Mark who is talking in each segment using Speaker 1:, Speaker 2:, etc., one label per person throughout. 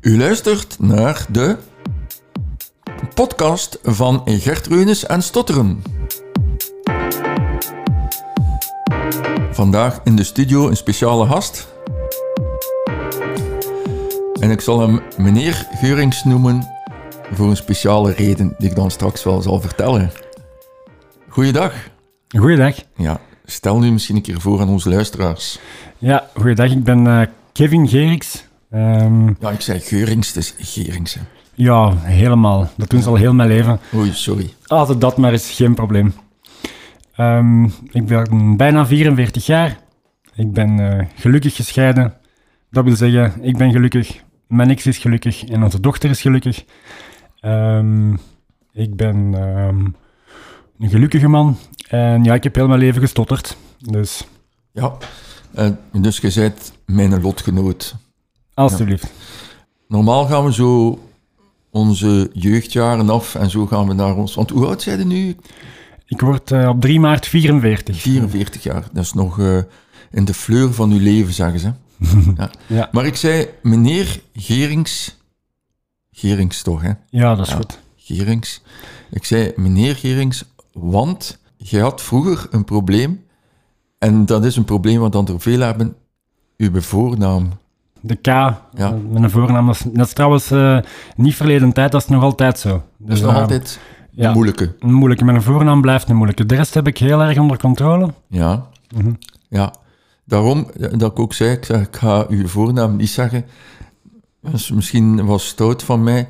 Speaker 1: U luistert naar de podcast van Gert Reunis en Stotteren. Vandaag in de studio een speciale gast. En ik zal hem meneer Geurings noemen voor een speciale reden die ik dan straks wel zal vertellen. Goeiedag.
Speaker 2: Goeiedag.
Speaker 1: Ja, stel nu misschien een keer voor aan onze luisteraars.
Speaker 2: Ja, goeiedag. Ik ben eh, Kevin Geriks. Ehm,
Speaker 1: Ja, ik zei Geurings, is Gerings. hè.
Speaker 2: ja, helemaal. Dat doen ze al heel mijn leven.
Speaker 1: Oei, sorry.
Speaker 2: Altijd dat maar is geen probleem. Ehm, ik ben bijna 44 jaar. Ik ben eh, gelukkig gescheiden. Dat wil zeggen, ik ben gelukkig, mijn ex is gelukkig en onze dochter is gelukkig. Ehm, ik ben een gelukkige man. En ja, ik heb heel mijn leven gestotterd. Dus,
Speaker 1: Ja, dus je bent mijn lotgenoot.
Speaker 2: alstublieft.
Speaker 1: Normaal gaan we zo onze jeugdjaren af en zo gaan we naar ons... Want hoe oud zijn je nu?
Speaker 2: Ik word eh, op 3 maart 44.
Speaker 1: 44 jaar. Dat is nog eh, in de fleur van uw leven, zeggen ze. ja.
Speaker 2: Ja.
Speaker 1: Maar ik zei, meneer Gerings... Gerings toch, hè?
Speaker 2: Ja, dat is
Speaker 1: Ja.
Speaker 2: goed.
Speaker 1: Gerings. Ik zei, meneer Gerings, want je had vroeger een probleem. En dat is een probleem wat dan er veel hebben. Uw voornaam.
Speaker 2: De K, ja. mijn voornaam, dat is, dat is trouwens eh, niet verleden tijd, dat is nog altijd zo.
Speaker 1: Dat is
Speaker 2: Dus,
Speaker 1: nog
Speaker 2: eh,
Speaker 1: altijd
Speaker 2: ja.
Speaker 1: moeilijke.
Speaker 2: Een moeilijke. Mijn voornaam blijft een moeilijke. De rest heb ik heel erg onder controle.
Speaker 1: Ja.
Speaker 2: Mhm.
Speaker 1: Ja. Daarom eh, dat ik ook zei, ik, zeg, ik ga uw voornaam niet zeggen. Dat is misschien was stout van mij.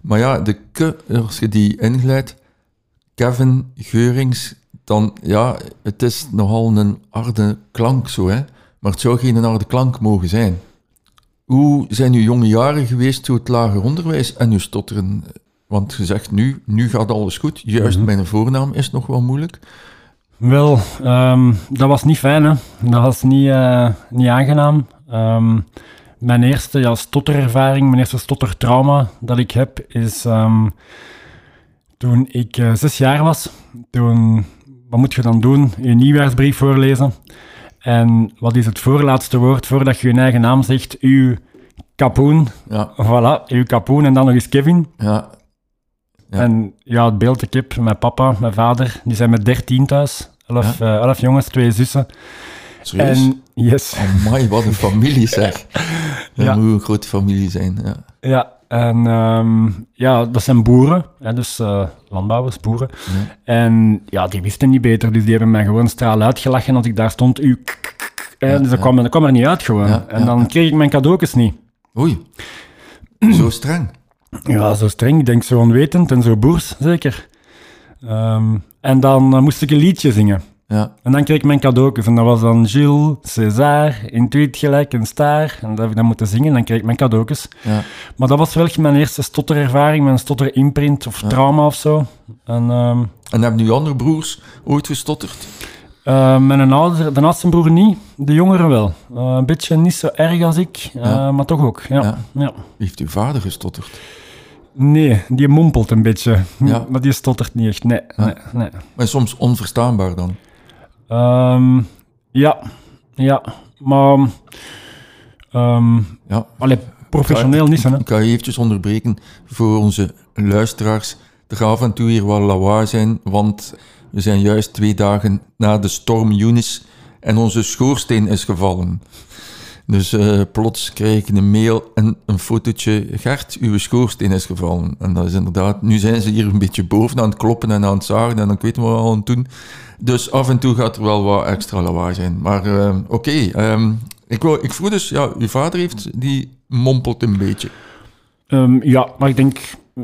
Speaker 1: Maar ja, de k, als je die ingeleidt, Kevin Geurings, dan ja, het is nogal een harde klank zo, hè. Maar het zou geen harde klank mogen zijn. Hoe zijn uw jonge jaren geweest, zo het lager onderwijs en uw stotteren? Want je zegt nu, nu gaat alles goed. Juist mijn voornaam is nog wel moeilijk.
Speaker 2: Wel, ehm, dat was niet fijn, hè. Dat was niet, eh, niet aangenaam. Ehm, mijn eerste ja, stotterervaring, mijn eerste stottertrauma dat ik heb, is ehm, toen ik eh, zes jaar was. Toen, wat moet je dan doen? Je nieuwjaarsbrief voorlezen. En wat is het voorlaatste woord voordat je je eigen naam zegt? Uw kapoen.
Speaker 1: Ja,
Speaker 2: Voilà, uw kapoen en dan nog eens Kevin.
Speaker 1: ja, Ja.
Speaker 2: En ja, het beeld ik heb, mijn papa, mijn vader, die zijn met dertien thuis. Elf, eh, elf jongens, twee zussen.
Speaker 1: serieus.
Speaker 2: En yes,
Speaker 1: Amai, wat een familie zeg. Dat
Speaker 2: Ja.
Speaker 1: moet een grote familie zijn. Ja.
Speaker 2: ja. En ehm, ja, dat zijn boeren, hè, dus eh, landbouwers, boeren. En ja, die wisten niet beter, dus die hebben mij gewoon straal uitgelachen als ik daar stond. U,
Speaker 1: Ja,
Speaker 2: dus dat,
Speaker 1: ja.
Speaker 2: kwam, dat kwam er niet uit gewoon.
Speaker 1: Ja,
Speaker 2: en dan kreeg ik mijn cadeautjes niet.
Speaker 1: Oei, zo streng.
Speaker 2: Ja, zo streng, ik denk zo onwetend en zo boers, zeker. Ehm, en dan eh, moest ik een liedje zingen.
Speaker 1: Ja,
Speaker 2: En dan kreeg ik mijn cadeautjes. En dat was dan Gilles, César, Intuït gelijk, een staar. En dat heb ik dan moeten zingen. En dan kreeg ik mijn cadeautjes.
Speaker 1: ja.
Speaker 2: Maar dat was wel mijn eerste stotterervaring, mijn stotterimprint of trauma of zo. En ehm,
Speaker 1: En hebben uw andere broers ooit gestotterd?
Speaker 2: eh, mijn ouder, de oudste broer niet, de jongere wel. Eh, een beetje niet zo erg als ik, eh,
Speaker 1: Ja.
Speaker 2: maar toch ook. Ja.
Speaker 1: Ja. Heeft uw vader gestotterd?
Speaker 2: Nee, die mompelt een beetje. Maar die stottert niet echt. Nee, nee, nee.
Speaker 1: Maar soms onverstaanbaar dan.
Speaker 2: Ehm, ja, ja. Maar... ehm
Speaker 1: Ja.
Speaker 2: allee, professioneel niet, hè.
Speaker 1: Ik ga je eventjes onderbreken voor onze luisteraars. Er gaat af en toe hier wel lawaai zijn, want we zijn juist twee dagen na de storm Eunice en onze schoorsteen is gevallen. Dus eh, plots krijg ik een mail en een fotootje. Gert, uw schoorsteen is gevallen. En dat is inderdaad... Nu zijn ze hier een beetje boven aan het kloppen en aan het zagen en dan weten we wat we aan het doen. Dus af en toe gaat er wel wat extra lawaai zijn. Maar eh, oké, ehm, ik, wou- ik vroeg dus... Ja, uw vader heeft... Die mompelt een beetje.
Speaker 2: Ehm, ja, maar ik denk,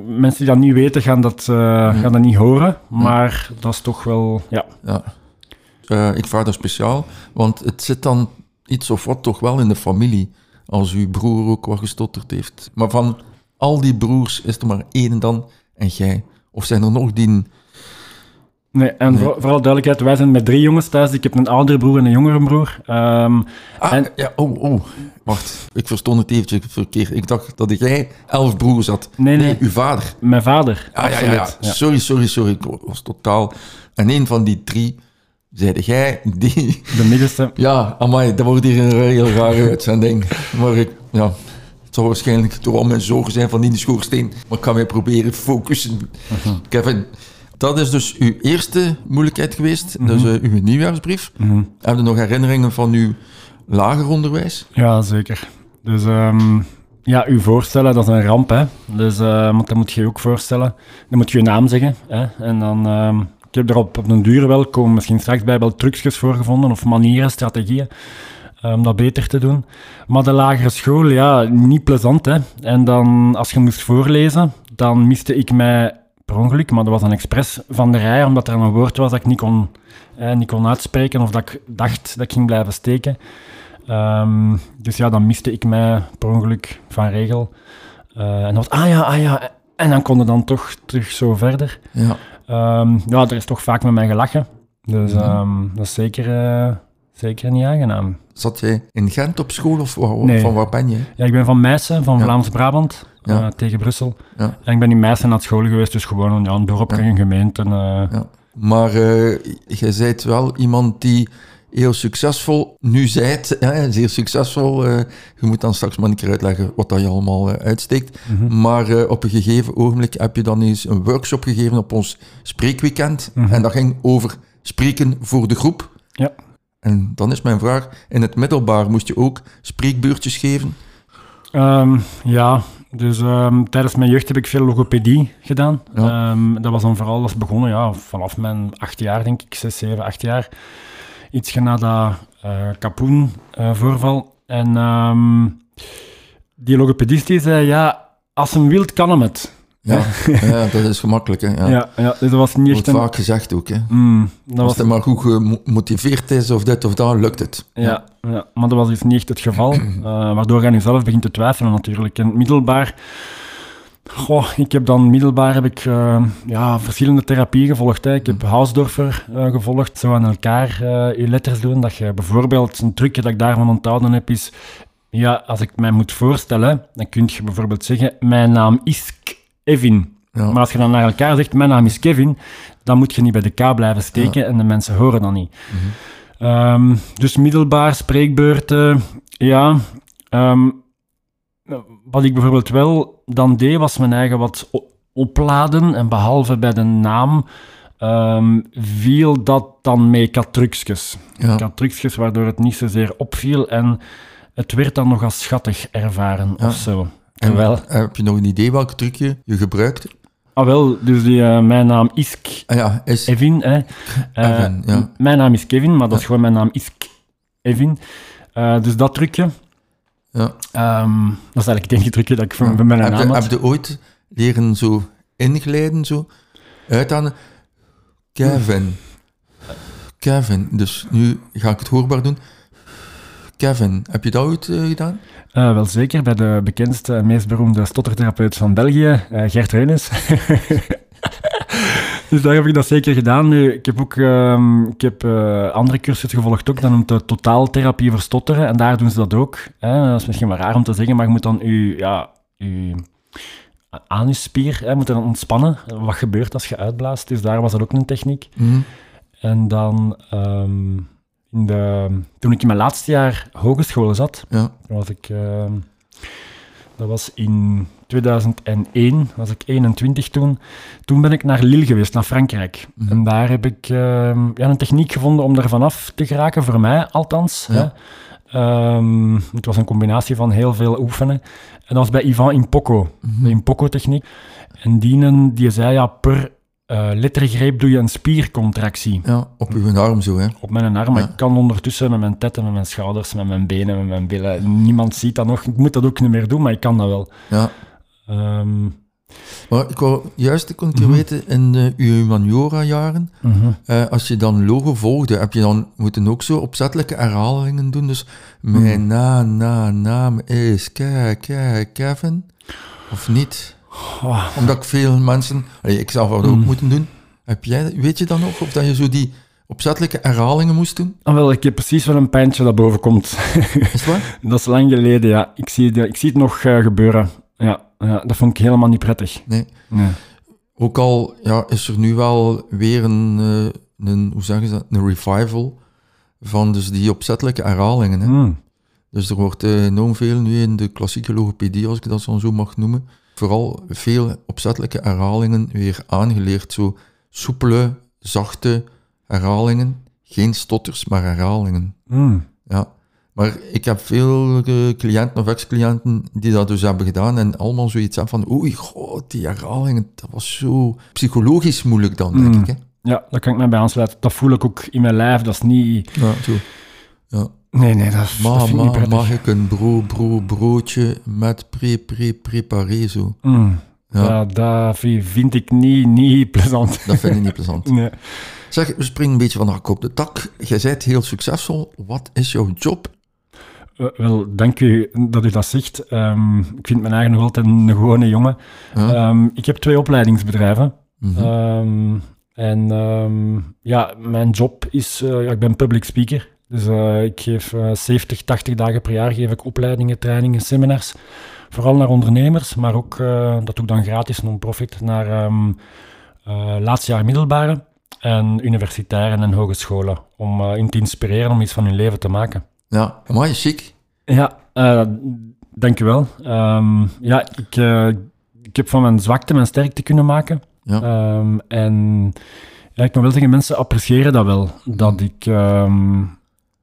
Speaker 2: mensen die dat niet weten, gaan dat, eh, gaan dat niet horen. Maar dat is toch wel, ja.
Speaker 1: Ja. Ik vraag dat speciaal, want het zit dan iets of wat toch wel in de familie, als uw broer ook wat gestotterd heeft. Maar van al die broers is er maar één dan en jij. Of zijn er nog die...
Speaker 2: Nee, en Voor, voor alle duidelijkheid, wij zijn met drie jongens thuis. Ik heb een oudere broer en een jongere broer. Ehm,
Speaker 1: Ah,
Speaker 2: En-
Speaker 1: ja, oh, oh. Wacht, ik verstond het eventjes verkeerd. Ik dacht dat jij elf broers had.
Speaker 2: Nee, nee.
Speaker 1: uw vader.
Speaker 2: mijn vader,
Speaker 1: Ah, ja, ja. Ja. Sorry, sorry, sorry. Ik was totaal... En een van die drie, zeide jij die...
Speaker 2: De middenste.
Speaker 1: Ja, amai, dat wordt hier een heel rare uitzending. Maar ik, ja, het zal waarschijnlijk toch al mijn zorgen zijn van in de schoorsteen. Maar ik ga mij proberen focussen. Kevin, dat is dus uw eerste moeilijkheid geweest. Eh, uw nieuwjaarsbrief.
Speaker 2: Mhm.
Speaker 1: Heb je nog herinneringen van uw lager onderwijs?
Speaker 2: Ja, zeker. Dus ehm, ja, u voorstellen, dat is een ramp, hè. Dus, eh, want dat moet je je ook voorstellen. Dan moet je je naam zeggen, hè. En dan... ehm, ik heb er op, op den duur wel, misschien straks bij wel trucjes voor gevonden, of manieren, strategieën, eh, om dat beter te doen. Maar de lagere school, ja, niet plezant, hè. En dan, als je moest voorlezen, dan miste ik mij per ongeluk, maar dat was een expres van de rij, omdat er een woord was dat ik niet kon, eh, niet kon uitspreken, of dat ik dacht dat ik ging blijven steken. Ehm, dus ja, dan miste ik mij per ongeluk van regel. Eh, en dan was, ah ja, ah ja. En dan kon het dan toch terug zo verder.
Speaker 1: Ja.
Speaker 2: Ehm, ja, er is toch vaak met mij gelachen. Dus ehm, dat is zeker, eh, zeker niet aangenaam.
Speaker 1: Zat jij in Gent op school of
Speaker 2: Nee.
Speaker 1: van waar ben je?
Speaker 2: Ja, ik ben van Meissen, van
Speaker 1: Ja.
Speaker 2: Vlaams-Brabant,
Speaker 1: Ja.
Speaker 2: eh, tegen Brussel.
Speaker 1: Ja.
Speaker 2: En ik ben in Meissen naar school geweest, dus gewoon een, ja, een dorp en een gemeente.
Speaker 1: Ja. Maar jij bent wel iemand die heel succesvol nu zijt, hè, zeer succesvol. eh, je moet dan straks maar een keer uitleggen wat dat je allemaal eh, uitsteekt.
Speaker 2: Mhm.
Speaker 1: Maar eh, op een gegeven ogenblik heb je dan eens een workshop gegeven op ons spreekweekend.
Speaker 2: Mhm.
Speaker 1: En dat ging over spreken voor de groep.
Speaker 2: Ja.
Speaker 1: En dan is mijn vraag, in het middelbaar moest je ook spreekbeurtjes geven?
Speaker 2: Ehm, ja, dus ehm, tijdens mijn jeugd heb ik veel logopedie gedaan.
Speaker 1: Ja.
Speaker 2: Ehm, dat was dan vooral is begonnen ja, vanaf mijn acht jaar, denk ik, zes, zeven, acht jaar. Iets na dat eh Kapoen-voorval. en ehm, die logopedist die zei, ja, als hem wilt, kan hem het.
Speaker 1: Ja, ja dat is gemakkelijk. Hè? Ja.
Speaker 2: Ja, ja, dus dat was niet echt
Speaker 1: Wordt
Speaker 2: een...
Speaker 1: vaak gezegd ook. Hè?
Speaker 2: Mm, dat
Speaker 1: Als
Speaker 2: was
Speaker 1: hij maar goed gemotiveerd is of dit of dat, lukt het.
Speaker 2: Ja, ja, maar dat was dus niet echt het geval. eh, waardoor nu zelf begint te twijfelen natuurlijk. En middelbaar... Goh, ik heb dan middelbaar heb ik, eh, ja, verschillende therapieën gevolgd. Hè. Ik heb Hausdorfer eh, gevolgd, zo aan elkaar eh, je letters doen. Dat je bijvoorbeeld, een trucje dat ik daarvan onthouden heb, is... Ja, als ik mij moet voorstellen, dan kun je bijvoorbeeld zeggen... Mijn naam is Kevin.
Speaker 1: Ja.
Speaker 2: Maar als je dan naar elkaar zegt, mijn naam is Kevin, dan moet je niet bij de K blijven steken en de mensen horen dat niet. Ehm, dus middelbaar, spreekbeurten, ja. Ehm, wat ik bijvoorbeeld wel dan deed, was mijn eigen wat opladen. En behalve bij de naam ehm, viel dat dan mee. Trucjes.
Speaker 1: Ja.
Speaker 2: Waardoor het niet zozeer opviel en het werd dan nog als schattig ervaren
Speaker 1: Ja.
Speaker 2: of zo.
Speaker 1: En
Speaker 2: Terwijl,
Speaker 1: heb je nog een idee welk trucje je gebruikt?
Speaker 2: ah wel, dus die, eh, mijn naam is K-
Speaker 1: Ah ja, is...
Speaker 2: Evin. Hè. Eh,
Speaker 1: ja.
Speaker 2: Mijn naam is Kevin, maar dat is gewoon mijn naam is K- Evin. Eh, dus dat trucje,
Speaker 1: Ja.
Speaker 2: ehm, dat is eigenlijk het enige trucje dat ik van, van mijn
Speaker 1: heb, je,
Speaker 2: naam had.
Speaker 1: heb je ooit leren zo inglijden, zo uit aan Kevin? Kevin, dus nu ga ik het hoorbaar doen. Kevin, heb je dat ooit eh, gedaan?
Speaker 2: Eh, wel zeker, bij de bekendste en meest beroemde stottertherapeut van België, eh, Gert Reunis. dus daar heb ik dat zeker gedaan. Nu, ik heb ook ehm, ik heb, eh, andere cursussen gevolgd ook, dat noemt de totaaltherapie voor stotteren. En daar doen ze dat ook. Hè. Dat is misschien wel raar om te zeggen, maar je moet dan je, ja, je anusspier hè, moet dan ontspannen. Wat gebeurt als je uitblaast. Dus daar was dat ook een techniek.
Speaker 1: Mhm.
Speaker 2: En dan, ehm, in de, toen ik in mijn laatste jaar hogeschool zat,
Speaker 1: Ja,
Speaker 2: was ik, ehm, dat was in 2001, was ik 21 toen. Toen ben ik naar Lille geweest, naar Frankrijk.
Speaker 1: Mhm.
Speaker 2: En daar heb ik ehm, ja, een techniek gevonden om er vanaf te geraken, voor mij althans.
Speaker 1: Ja.
Speaker 2: Hè. Ehm, het was een combinatie van heel veel oefenen. En dat was bij Ivan Impocco,
Speaker 1: Mhm.
Speaker 2: de Impocco-techniek. En dienen, die zei, ja, per eh, lettergreep doe je een spiercontractie
Speaker 1: ja, op uw arm zo, hè.
Speaker 2: op mijn arm. Maar
Speaker 1: Ja.
Speaker 2: ik kan ondertussen met mijn tetten, met mijn schouders, met mijn benen, met mijn billen. Niemand ziet dat nog. Ik moet dat ook niet meer doen, maar ik kan dat wel.
Speaker 1: Ja.
Speaker 2: Ehm,
Speaker 1: Maar ik wou juist ik kon
Speaker 2: Mhm.
Speaker 1: weten, in eh, uw humaniora-jaren,
Speaker 2: mhm.
Speaker 1: eh, als je dan logo volgde, heb je dan moeten ook zo opzettelijke herhalingen doen? Dus mijn
Speaker 2: Mhm.
Speaker 1: na, na, naam is Ke, Ke, Kevin? Of niet?
Speaker 2: Oh,
Speaker 1: Omdat ik veel mensen, ik had dat ook
Speaker 2: Mhm.
Speaker 1: moeten doen. Heb jij, weet je dan nog of dat je zo die opzettelijke herhalingen moest doen?
Speaker 2: ah, wel, ik heb precies wel een pijntje dat boven komt.
Speaker 1: Is het waar?
Speaker 2: dat is lang geleden, ja. Ik zie, ik zie het nog eh, gebeuren. Ja, ja, dat vond ik helemaal niet prettig.
Speaker 1: Nee.
Speaker 2: Nee.
Speaker 1: Ook al ja, is er nu wel weer een, eh, een, hoe zeggen ze dat, een revival van dus die opzettelijke herhalingen. Hè.
Speaker 2: Mm.
Speaker 1: Dus er wordt eh, enorm veel nu in de klassieke logopedie, als ik dat zo mag noemen, vooral veel opzettelijke herhalingen weer aangeleerd. Zo soepele, zachte herhalingen. Geen stotters, maar herhalingen.
Speaker 2: Mm.
Speaker 1: Ja. Maar ik heb veel eh, cliënten of ex-cliënten die dat dus hebben gedaan en allemaal zoiets hebben van oei, god, die herhalingen, dat was zo psychologisch moeilijk dan, denk
Speaker 2: Mm.
Speaker 1: ik. Hè?
Speaker 2: Ja, daar kan ik mij bij aansluiten. Dat voel ik ook in mijn lijf. Dat is niet...
Speaker 1: Ja, zo. Ja.
Speaker 2: Nee, nee, dat, is- dat
Speaker 1: Ma,
Speaker 2: vind ik niet
Speaker 1: mag ik een bro, bro, broodje met pre, pre, preparé zo?
Speaker 2: Mm.
Speaker 1: Ja.
Speaker 2: Ja, dat vind ik niet, niet plezant.
Speaker 1: Dat vind ik niet plezant.
Speaker 2: Nee.
Speaker 1: Zeg, we springen een beetje van de hak op de tak. Jij bent heel succesvol. Wat is jouw job?
Speaker 2: Eh, wel, dank u dat u dat zegt. Ehm, ik vind mijn eigen nog altijd een gewone jongen.
Speaker 1: Ja.
Speaker 2: Ehm, ik heb twee opleidingsbedrijven.
Speaker 1: Mhm.
Speaker 2: Ehm, en ja, mijn job is, eh, ja, ik ben public speaker. Dus eh, ik geef eh 70, 80 dagen per jaar geef ik opleidingen, trainingen, seminars. Vooral naar ondernemers, maar ook, eh, dat doe ik dan gratis, non-profit, naar eh, laatste jaar middelbare en universitairen en hogescholen. Om eh in te inspireren om iets van hun leven te maken.
Speaker 1: Ja, maar chic.
Speaker 2: Ja, eh dank u wel. Ehm, ja, ik, eh, ik heb van mijn zwakte mijn sterkte kunnen maken.
Speaker 1: Ja.
Speaker 2: Ehm, en ja, ik moet wel zeggen, mensen appreciëren dat wel. Dat ik,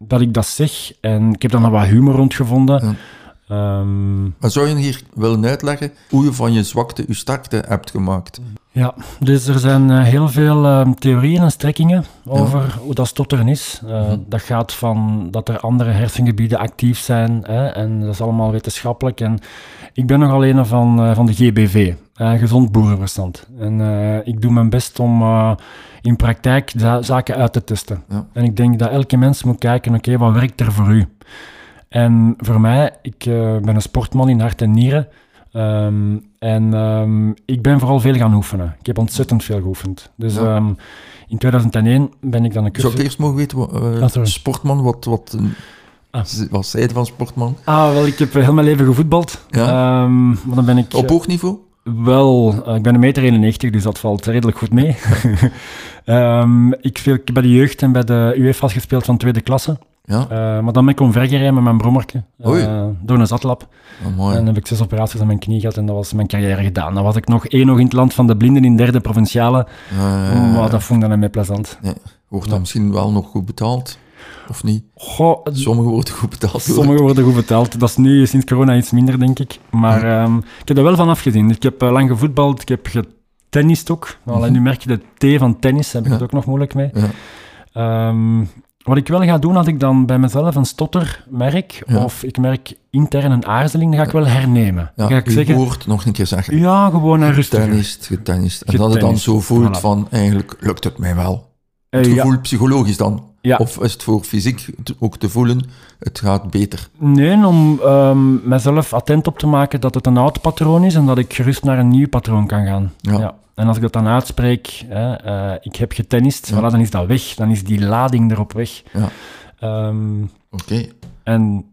Speaker 2: dat ik dat zeg. En ik heb daar nog wat humor rond gevonden.
Speaker 1: Ja.
Speaker 2: Ehm,
Speaker 1: Maar zou je hier willen uitleggen hoe je van je zwakte je sterkte hebt gemaakt?
Speaker 2: ja, dus er zijn eh, heel veel ehm, theorieën en strekkingen over hoe dat stotteren is. Eh,
Speaker 1: Mhm.
Speaker 2: Dat gaat van dat er andere hersengebieden actief zijn. Hè, en dat is allemaal wetenschappelijk. En ik ben nogal een van, eh, van de GBV, eh, gezond boerenverstand. En eh, ik doe mijn best om eh, in praktijk za- zaken uit te testen.
Speaker 1: Ja.
Speaker 2: En ik denk dat elke mens moet kijken, oké, wat werkt er voor u? En voor mij, ik eh, ben een sportman in hart en nieren. Ehm, en ehm, ik ben vooral veel gaan oefenen. Ik heb ontzettend veel geoefend. Dus
Speaker 1: Ja.
Speaker 2: ehm, in 2001 ben ik dan een
Speaker 1: Zou
Speaker 2: cursus...
Speaker 1: ik eerst mogen weten, wat,
Speaker 2: Ah,
Speaker 1: sportman, wat, wat, een-
Speaker 2: Ah.
Speaker 1: wat zei je van sportman?
Speaker 2: Ah, wel, ik heb heel mijn leven gevoetbald.
Speaker 1: Ja?
Speaker 2: Ehm, maar dan ben ik...
Speaker 1: Op hoog niveau?
Speaker 2: Wel, eh, ik ben een meter 91, dus dat valt redelijk goed mee. Ehm, ik, speel, ik heb bij de jeugd en bij de UEFA's gespeeld van tweede klasse.
Speaker 1: Ja,
Speaker 2: Eh, maar dan ben ik omvergereden met mijn brommerke. eh, door een zatlap.
Speaker 1: oh, mooi.
Speaker 2: En dan heb ik zes operaties aan mijn knie gehad en dat was mijn carrière gedaan. Dan was ik nog één nog in het land van de blinden in derde provinciale.
Speaker 1: Eh,
Speaker 2: maar dat vond ik dan niet meer plezant.
Speaker 1: Wordt dat misschien wel nog goed betaald? Of niet?
Speaker 2: Goh,
Speaker 1: Sommigen worden goed betaald. hoor.
Speaker 2: Sommigen worden goed betaald. Dat is nu sinds corona iets minder, denk ik. Maar ehm, ik heb er wel van afgezien. Ik heb eh, lang gevoetbald, ik heb getennist ook. Alleen nu merk je de T van tennis, daar heb ik
Speaker 1: Ja.
Speaker 2: het ook nog moeilijk mee.
Speaker 1: Ja.
Speaker 2: Ehm, wat ik wel ga doen als ik dan bij mezelf een stotter merk,
Speaker 1: Ja.
Speaker 2: of ik merk intern een aarzeling, dan ga ik wel hernemen.
Speaker 1: Ja,
Speaker 2: ga ik
Speaker 1: je
Speaker 2: zeggen,
Speaker 1: hoort nog een keer zeggen.
Speaker 2: ja, gewoon een rustig.
Speaker 1: Getennist, getennist. En dat het dan zo voelt
Speaker 2: voilà.
Speaker 1: van, eigenlijk lukt het mij wel. Het
Speaker 2: ja.
Speaker 1: gevoel psychologisch dan.
Speaker 2: Ja.
Speaker 1: Of is het voor fysiek ook te voelen, het gaat beter.
Speaker 2: Nee, om ehm, mezelf attent op te maken dat het een oud patroon is en dat ik gerust naar een nieuw patroon kan gaan.
Speaker 1: Ja.
Speaker 2: En als ik dat dan uitspreek, hè, eh, ik heb getennist,
Speaker 1: Ja.
Speaker 2: voilà, dan is dat weg. Dan is die lading erop weg.
Speaker 1: Ja.
Speaker 2: Ehm,
Speaker 1: Oké.
Speaker 2: en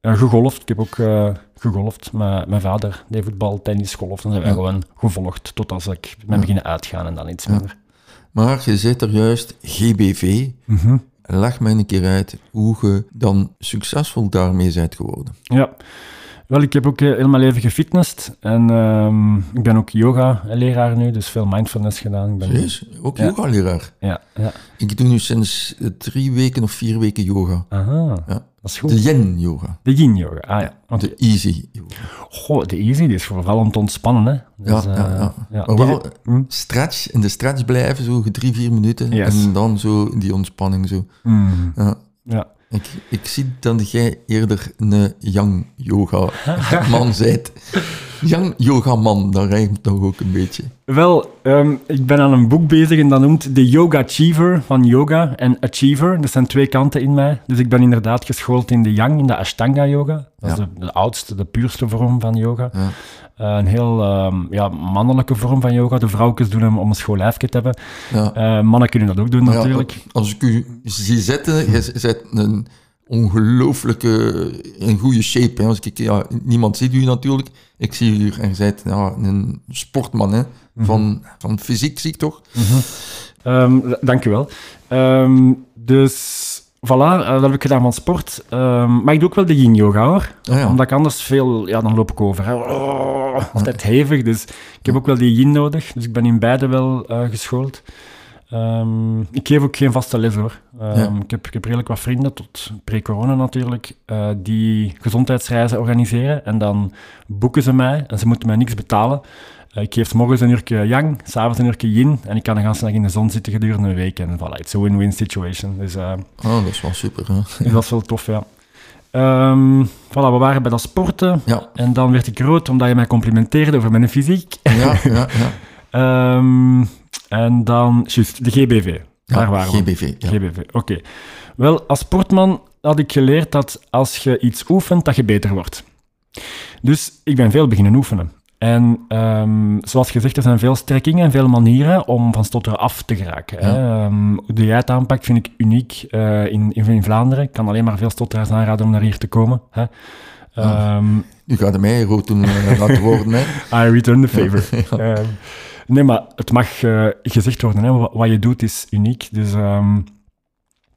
Speaker 2: ja, gegolfd, ik heb ook eh, gegolfd. Mijn, mijn vader deed voetbal, tennis, golf. Dan zijn wij
Speaker 1: Ja.
Speaker 2: gewoon gevolgd tot als ik ben
Speaker 1: Ja.
Speaker 2: beginnen uitgaan en dan iets minder.
Speaker 1: Maar je zit er juist, GBV.
Speaker 2: Mhm.
Speaker 1: Leg mij een keer uit hoe je dan succesvol daarmee bent geworden.
Speaker 2: Ja. Wel, ik heb ook eh, heel mijn leven gefitnessd. En ehm, ik ben ook yoga-leraar nu, dus veel mindfulness gedaan. Ik ben?
Speaker 1: Ook
Speaker 2: Ja.
Speaker 1: yoga-leraar.
Speaker 2: Ja, ja.
Speaker 1: Ik doe nu sinds eh, drie weken of vier weken yoga.
Speaker 2: Aha,
Speaker 1: Ja.
Speaker 2: Dat is goed.
Speaker 1: De yin-yoga.
Speaker 2: De yin-yoga, ah ja. Want,
Speaker 1: De easy yoga.
Speaker 2: goh, de easy die is vooral om te ontspannen, hè. Dus,
Speaker 1: Ja,
Speaker 2: eh,
Speaker 1: ja, ja. Maar
Speaker 2: die-
Speaker 1: wel
Speaker 2: Hm?
Speaker 1: stretch, in de stretch blijven, zo drie, vier minuten.
Speaker 2: Yes.
Speaker 1: En dan zo die ontspanning. Zo.
Speaker 2: Mm.
Speaker 1: Ja.
Speaker 2: Ja.
Speaker 1: Ik, ik zie dat jij eerder een yang yoga man bent. Yang yoga man, dat rijmt nog ook een beetje.
Speaker 2: Wel, ehm, ik ben aan een boek bezig en dat noemt de Yoga Achiever van yoga en Achiever. Dat zijn twee kanten in mij. Dus ik ben inderdaad geschoold in de Yang, in de Ashtanga yoga. Dat is
Speaker 1: Ja.
Speaker 2: de, de oudste, de puurste vorm van yoga.
Speaker 1: Ja.
Speaker 2: Eh, een heel ehm, ja, mannelijke vorm van yoga. De vrouwtjes doen hem om een schoon lijfje te hebben.
Speaker 1: Ja.
Speaker 2: Eh, mannen kunnen dat ook doen natuurlijk.
Speaker 1: als ik u zie zitten, je bent een ongelooflijk eh, in goede shape. Hè. Als ik, ja, niemand ziet u natuurlijk. Ik zie u en je bent ja, een sportman. Hè. Van, van fysiek zie ik toch?
Speaker 2: Ehm, d- dank u wel. Ehm, dus voilà, eh, dat heb ik gedaan van sport. Ehm, maar ik doe ook wel de yin yoga hoor.
Speaker 1: Ah, ja.
Speaker 2: Omdat ik anders veel, ja, dan loop ik over. Hè. Oh, altijd hevig. Dus ik heb ook wel die yin nodig. Dus ik ben in beide wel eh, geschoold. Ehm, ik geef ook geen vaste les hoor. Ehm,
Speaker 1: Ja.
Speaker 2: ik, heb, ik heb redelijk wat vrienden, tot pre-corona natuurlijk, eh, die gezondheidsreizen organiseren. En dan boeken ze mij en ze moeten mij niks betalen. Eh, ik geef morgens een uurtje yang, s'avonds een uurtje yin. En ik kan de hele dag in de zon zitten gedurende een week. En voilà, it's a win-win situation. Dus eh,
Speaker 1: Oh, dat is wel super. Hè.
Speaker 2: dat is wel tof, ja. Ehm, voilà, we waren bij dat sporten.
Speaker 1: Ja,
Speaker 2: En dan werd ik rood omdat je mij complimenteerde over mijn fysiek.
Speaker 1: ja, ja. ja.
Speaker 2: en dan, juist, de GBV. Daar
Speaker 1: ja
Speaker 2: waren we.
Speaker 1: GBV. Ja.
Speaker 2: GBV, oké. Wel, als sportman had ik geleerd dat als je iets oefent, dat je beter wordt. Dus ik ben veel beginnen oefenen. En ehm, zoals gezegd, er zijn veel strekkingen en veel manieren om van stotteren af te geraken. Hè. Ehm, hoe jij het aanpakt vind ik uniek eh, in, in, in Vlaanderen. Ik kan alleen maar veel stotteraars aanraden om naar hier te komen. Hè. Ehm,
Speaker 1: Nu gaat hij mij rood doen eh, laten worden. Hè.
Speaker 2: I return the favor. Nee, maar het mag eh, gezegd worden. Hè. Wat, je doet is uniek. Dus, ehm,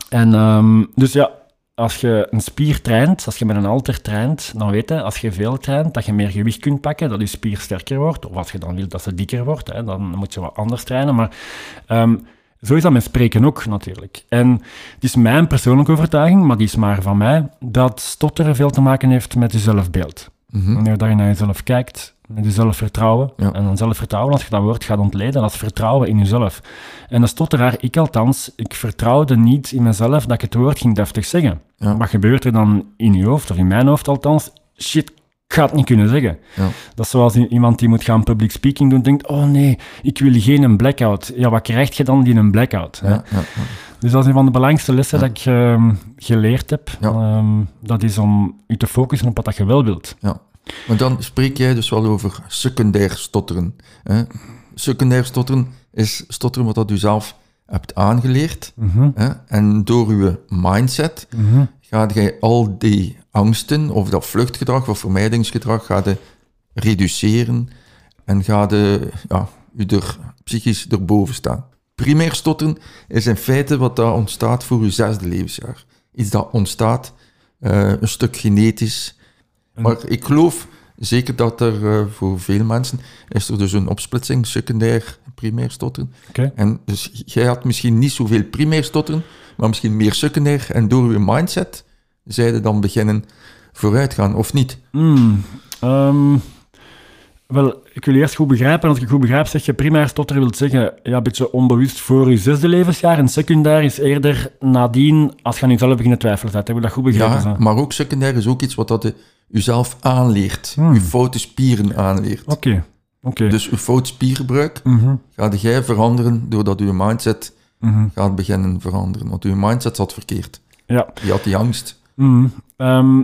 Speaker 2: en, ehm, dus ja, als je een spier traint, als je met een halter traint, dan weet je, als je veel traint, dat je meer gewicht kunt pakken, dat je spier sterker wordt. Of als je dan wilt dat ze dikker wordt, hè, dan moet je wat anders trainen. Maar ehm, zo is dat met spreken ook natuurlijk. En het is mijn persoonlijke overtuiging, maar die is maar van mij, dat stotteren veel te maken heeft met je zelfbeeld.
Speaker 1: Mhm.
Speaker 2: Wanneer je naar jezelf kijkt, met je zelfvertrouwen.
Speaker 1: Ja.
Speaker 2: En dan zelfvertrouwen, als je dat woord gaat ontleden, dat is vertrouwen in jezelf. En de stotteraar, ik althans, ik vertrouwde niet in mezelf dat ik het woord ging deftig zeggen.
Speaker 1: Ja.
Speaker 2: Wat gebeurt er dan in je hoofd, of in mijn hoofd althans? Shit, ik ga het niet kunnen zeggen.
Speaker 1: Ja.
Speaker 2: Dat is zoals iemand die moet gaan public speaking doen, denkt, oh nee, ik wil geen een blackout. Ja, wat krijg je dan die een blackout? hè?
Speaker 1: Ja, ja, ja.
Speaker 2: Dus dat is een van de belangrijkste lessen dat ik ehm, geleerd heb.
Speaker 1: Ja.
Speaker 2: Ehm, dat is om je te focussen op wat je wel wilt.
Speaker 1: Maar dan spreek jij dus wel over secundair stotteren. Hè? Secundair stotteren is stotteren wat dat u zelf hebt aangeleerd.
Speaker 2: Mhm,
Speaker 1: Hè? En door uw mindset
Speaker 2: mhm.
Speaker 1: gaat jij al die angsten of dat vluchtgedrag of vermijdingsgedrag gaat reduceren en gaat je, ja, u er psychisch erboven staan. Primair stotteren is in feite wat dat ontstaat voor uw zesde levensjaar. Iets dat ontstaat, eh, een stuk genetisch. Maar ik geloof zeker dat er eh, voor veel mensen is er dus een opsplitsing, secundair, primair stotteren. En dus jij had misschien niet zoveel primair stotteren, maar misschien meer secundair. En door je mindset zijde dan beginnen vooruit gaan, of niet?
Speaker 2: Hmm, ehm, wel, ik wil eerst goed begrijpen. Als ik goed begrijp, zeg je primair stotteren wil zeggen, ja, een beetje onbewust voor je zesde levensjaar. En secundair is eerder nadien, als je aan jezelf beginnen twijfelen bent. Heb ik dat goed begrepen?
Speaker 1: Ja, maar ook secundair is ook iets wat dat je jezelf aanleert.
Speaker 2: Hmm.
Speaker 1: Je foute spieren aanleert.
Speaker 2: Oké, oké.
Speaker 1: Dus je fout spiergebruik
Speaker 2: Mhm,
Speaker 1: gaat jij veranderen doordat je mindset
Speaker 2: mhm.
Speaker 1: gaat beginnen veranderen. Want je mindset zat verkeerd.
Speaker 2: Ja.
Speaker 1: Je had die angst,
Speaker 2: mhm. Ehm,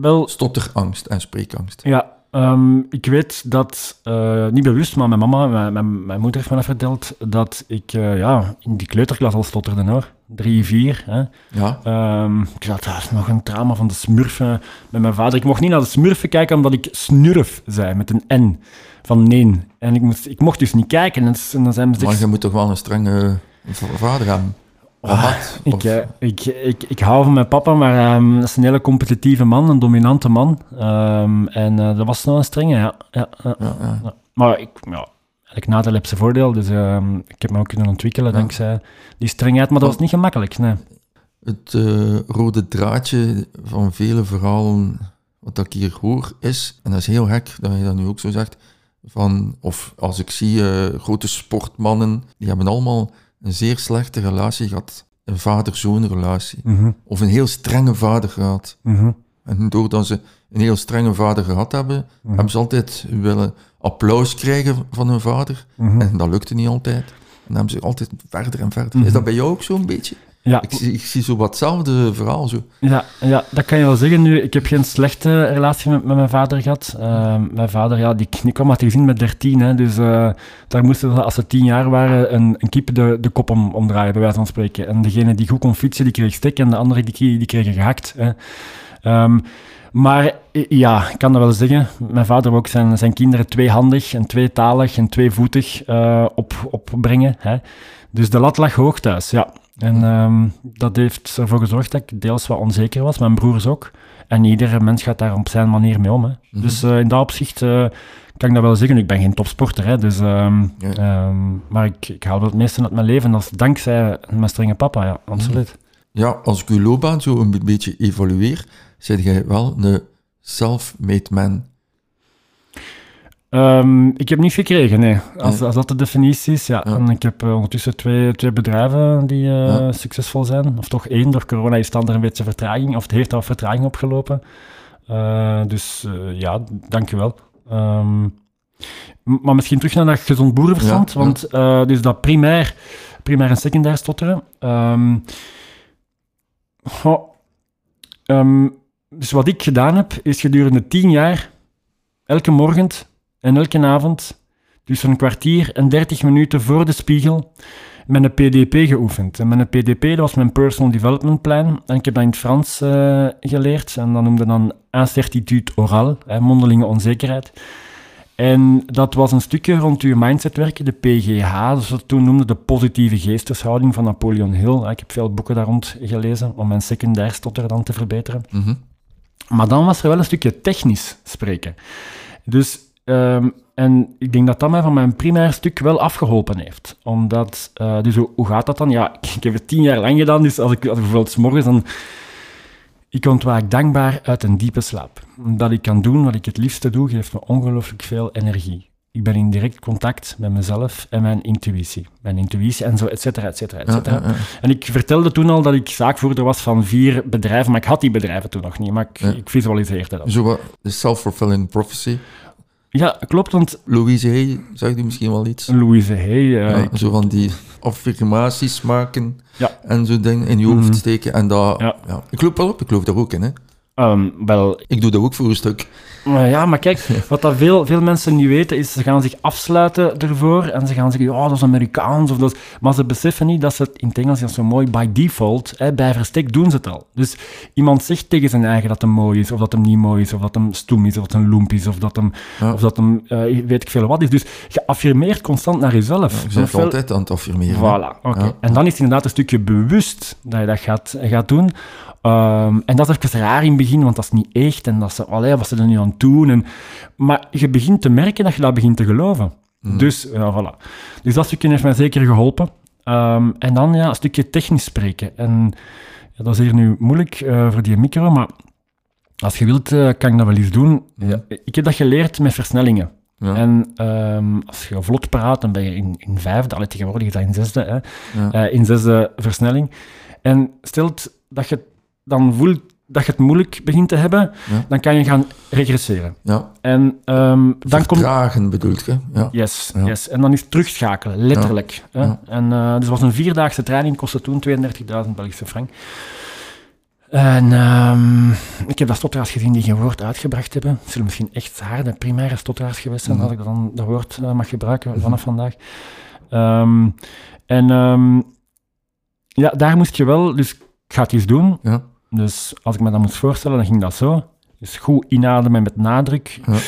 Speaker 2: wel,
Speaker 1: stotterangst en spreekangst.
Speaker 2: Ja, ehm, ik weet dat, eh, niet bewust, maar mijn mama, mijn, mijn, mijn moeder heeft me dat verteld, dat ik eh, ja, in die kleuterklas al stotterde hoor. Drie, vier. Hè.
Speaker 1: Ja,
Speaker 2: Ehm, ik had nog een trauma van de smurfen met mijn vader. Ik mocht niet naar de smurfen kijken omdat ik snurf zei, met een N van nee. En ik, moest, ik mocht dus niet kijken. En, dan zijn ze
Speaker 1: maar je moet toch wel een strenge v- vader hebben. Of had,
Speaker 2: Ik, eh, ik, ik, ik hou van mijn papa, maar ehm, dat is een hele competitieve man, een dominante man. Ehm, en eh, dat was nog een strenge, ja. ja, ja.
Speaker 1: ja, ja.
Speaker 2: Ja. Maar ik, ja, elk nadeel heeft zijn voordeel, dus ehm, ik heb me ook kunnen ontwikkelen dankzij die strengheid, maar dat was niet gemakkelijk, nee.
Speaker 1: Het eh, rode draadje van vele verhalen wat ik hier hoor is, en dat is heel gek dat je dat nu ook zo zegt, van, of als ik zie grote sportmannen, die hebben allemaal een zeer slechte relatie gehad. Een vader-zoon relatie.
Speaker 2: Mhm,
Speaker 1: Of een heel strenge vader gehad.
Speaker 2: mhm,
Speaker 1: En doordat ze een heel strenge vader gehad hebben,
Speaker 2: Mhm.
Speaker 1: hebben ze altijd willen applaus krijgen van hun vader. En dat lukte niet altijd. En dan hebben ze altijd verder en verder. Is dat bij jou ook zo'n beetje?
Speaker 2: Ja,
Speaker 1: Ik, zie- ik zie zo wat hetzelfde verhaal. Zo.
Speaker 2: Ja, ja, dat kan je wel zeggen. Nu, ik heb geen slechte relatie met, met mijn vader gehad. Eh, mijn vader, ja, die, die kwam uit het gezin met 13. Hè, dus eh, daar moesten ze, als ze tien jaar waren, een, een kip de, de kop om, omdraaien, bij wijze van spreken. En degene die goed kon fietsen, die kreeg stek. En de andere, die, die kregen gehakt. Hè. Ehm, maar ja, ik kan dat wel zeggen. Mijn vader wou ook zijn, zijn kinderen tweehandig en tweetalig en tweevoetig eh op, opbrengen. Hè. Dus de lat lag hoog thuis, ja. En ehm, dat heeft ervoor gezorgd dat ik deels wat onzeker was, mijn broers ook. En iedere mens gaat daar op zijn manier mee om. Hè.
Speaker 1: Mhm.
Speaker 2: Dus eh, in dat opzicht eh, kan ik dat wel zeggen. Ik ben geen topsporter, hè, dus, ehm,
Speaker 1: Ja.
Speaker 2: ehm, maar ik, ik haal wel het meeste uit mijn leven. Dat is dankzij mijn strenge papa, ja, absoluut.
Speaker 1: Ja, als ik uw loopbaan zo een be- beetje evalueer, zeg jij wel een self-made man.
Speaker 2: Ehm, ik heb niet gekregen, nee. Als, als dat de definitie is, ja.
Speaker 1: Ja.
Speaker 2: En ik heb eh, ondertussen twee, twee bedrijven die eh,
Speaker 1: Ja.
Speaker 2: succesvol zijn. Of toch één, door corona is het er een beetje vertraging, of het heeft al vertraging opgelopen. Eh, dus ja, dankjewel. Ehm m- maar misschien terug naar dat gezond boerenverstand,
Speaker 1: Ja,
Speaker 2: want dus dat primair, primair en secundair stotteren. Ehm, dus wat ik gedaan heb, is gedurende tien jaar elke morgen en elke avond, dus zo'n kwartier en 30 minuten voor de spiegel, met een PDP geoefend. En met een PDP, dat was mijn Personal Development Plan. En ik heb dat in het Frans eh, geleerd. En dat noemde dan incertitude orale, hè, mondelinge onzekerheid. En dat was een stukje rond uw mindset werken, de PGH, dus we toen noemden de positieve geesteshouding van Napoleon Hill. Ik heb veel boeken daar rond gelezen om mijn secundair stotter dan te verbeteren.
Speaker 1: Mhm.
Speaker 2: Maar dan was er wel een stukje technisch spreken. Dus, ehm, en ik denk dat dat mij van mijn primair stuk wel afgeholpen heeft. Omdat, eh, dus hoe, hoe gaat dat dan? Ja, ik, ik heb het tien jaar lang gedaan, dus als ik, als ik bijvoorbeeld 's morgens dan... Ik ontwaak dankbaar uit een diepe slaap. Dat ik kan doen wat ik het liefste doe, geeft me ongelooflijk veel energie. Ik ben in direct contact met mezelf en mijn intuïtie. Mijn intuïtie en zo, et cetera, et cetera, et cetera.
Speaker 1: ja, ja.
Speaker 2: En ik vertelde toen al dat ik zaakvoerder was van vier bedrijven, maar ik had die bedrijven toen nog niet, maar ik, ik visualiseerde dat.
Speaker 1: Zo wat, de self-fulfilling prophecy.
Speaker 2: Ja, klopt, want
Speaker 1: Louise Hay, zegt u misschien wel iets?
Speaker 2: Louise Hay,
Speaker 1: Ja,
Speaker 2: ik-
Speaker 1: zo van die affirmaties maken
Speaker 2: Ja.
Speaker 1: en zo dingen in je hoofd
Speaker 2: Mhm.
Speaker 1: steken. En dat,
Speaker 2: Ja.
Speaker 1: ja. Ik geloof wel op, ik geloof daar ook in. Hè.
Speaker 2: Ehm, wel,
Speaker 1: Ik doe dat ook voor een stuk.
Speaker 2: Maar ja, maar kijk, wat dat veel, veel mensen niet weten, is ze gaan zich afsluiten ervoor en ze gaan zeggen, ja, dat is Amerikaans, of dat. Maar ze beseffen niet dat ze het in het Engels is zo mooi, by default, hè, bij verstek doen ze het al. Dus iemand zegt tegen zijn eigen dat hem mooi is, of dat hem niet mooi is, of dat hem stoem is, of dat hem loemp is, of dat hem,
Speaker 1: Ja.
Speaker 2: of dat hem eh, weet ik veel wat is. Dus je affirmeert constant naar jezelf.
Speaker 1: Je
Speaker 2: Nog
Speaker 1: bent
Speaker 2: veel-
Speaker 1: altijd aan het affirmeren.
Speaker 2: Voilà, oké.
Speaker 1: Ja.
Speaker 2: En dan is het inderdaad een stukje bewust dat je dat gaat, gaat doen. Ehm, en dat is even raar in begin, want dat is niet echt. En dat ze, allee, wat ze er nu aan doen. En, maar je begint te merken dat je dat begint te geloven.
Speaker 1: Mhm.
Speaker 2: Dus, ja, voilà. Dus dat stukje heeft mij zeker geholpen. Ehm, en dan ja, een stukje technisch spreken. En ja, dat is hier nu moeilijk eh, voor die micro, maar als je wilt, eh, kan ik dat wel eens doen. Ja, ik heb dat geleerd met versnellingen.
Speaker 1: Ja.
Speaker 2: En ehm, als je vlot praat, dan ben je in, in vijfde, allee, tegenwoordig is dat in zesde, hè,
Speaker 1: Ja.
Speaker 2: eh, in zesde versnelling. En stelt dat je dan voelt dat je het moeilijk begint te hebben,
Speaker 1: Ja.
Speaker 2: dan kan je gaan regresseren.
Speaker 1: ja.
Speaker 2: En ehm, dan komt...
Speaker 1: Bedoelt je? Ja.
Speaker 2: Yes,
Speaker 1: Ja.
Speaker 2: yes. En dan is terugschakelen, letterlijk. Hè? En, eh, dus was een vierdaagse training, kostte toen 32.000 Belgische frank. En ehm, ik heb dat stotteraars gezien die geen woord uitgebracht hebben. Het zullen misschien echt harde primaire stotteraars geweest zijn,
Speaker 1: Mhm.
Speaker 2: als ik dan dat woord eh, mag gebruiken vanaf vandaag. Ehm, en ja, daar moest je wel, dus ik ga het eens doen.
Speaker 1: Ja.
Speaker 2: Dus als ik me dat moest voorstellen, dan ging dat zo. Dus goed inademen met nadruk.
Speaker 1: Ja.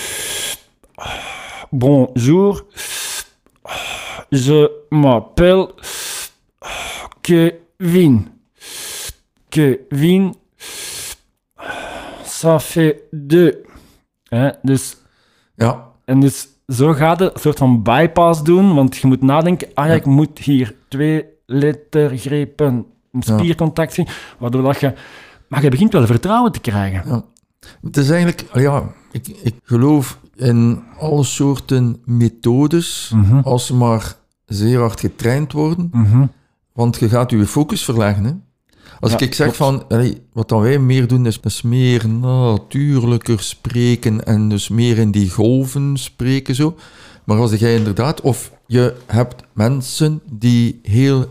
Speaker 2: Bonjour. Je m'appelle Kevin. Kevin. Ça fait deux. Hè, dus,
Speaker 1: ja.
Speaker 2: en dus zo gaat het, een soort van bypass doen, want je moet nadenken, ah ja, ik moet hier twee lettergrepen, spiercontact zien, waardoor dat je... Maar je begint wel vertrouwen te krijgen.
Speaker 1: Het is eigenlijk, ja, ik, ik geloof in alle soorten methodes,
Speaker 2: Mhm.
Speaker 1: als ze maar zeer hard getraind worden,
Speaker 2: Mhm.
Speaker 1: want je gaat je focus verleggen. Hè? Als
Speaker 2: Ja,
Speaker 1: ik zeg
Speaker 2: klopt.
Speaker 1: van, allee, wat dan wij meer doen, is, is meer natuurlijker spreken en dus meer in die golven spreken zo. Maar als jij inderdaad, of je hebt mensen die heel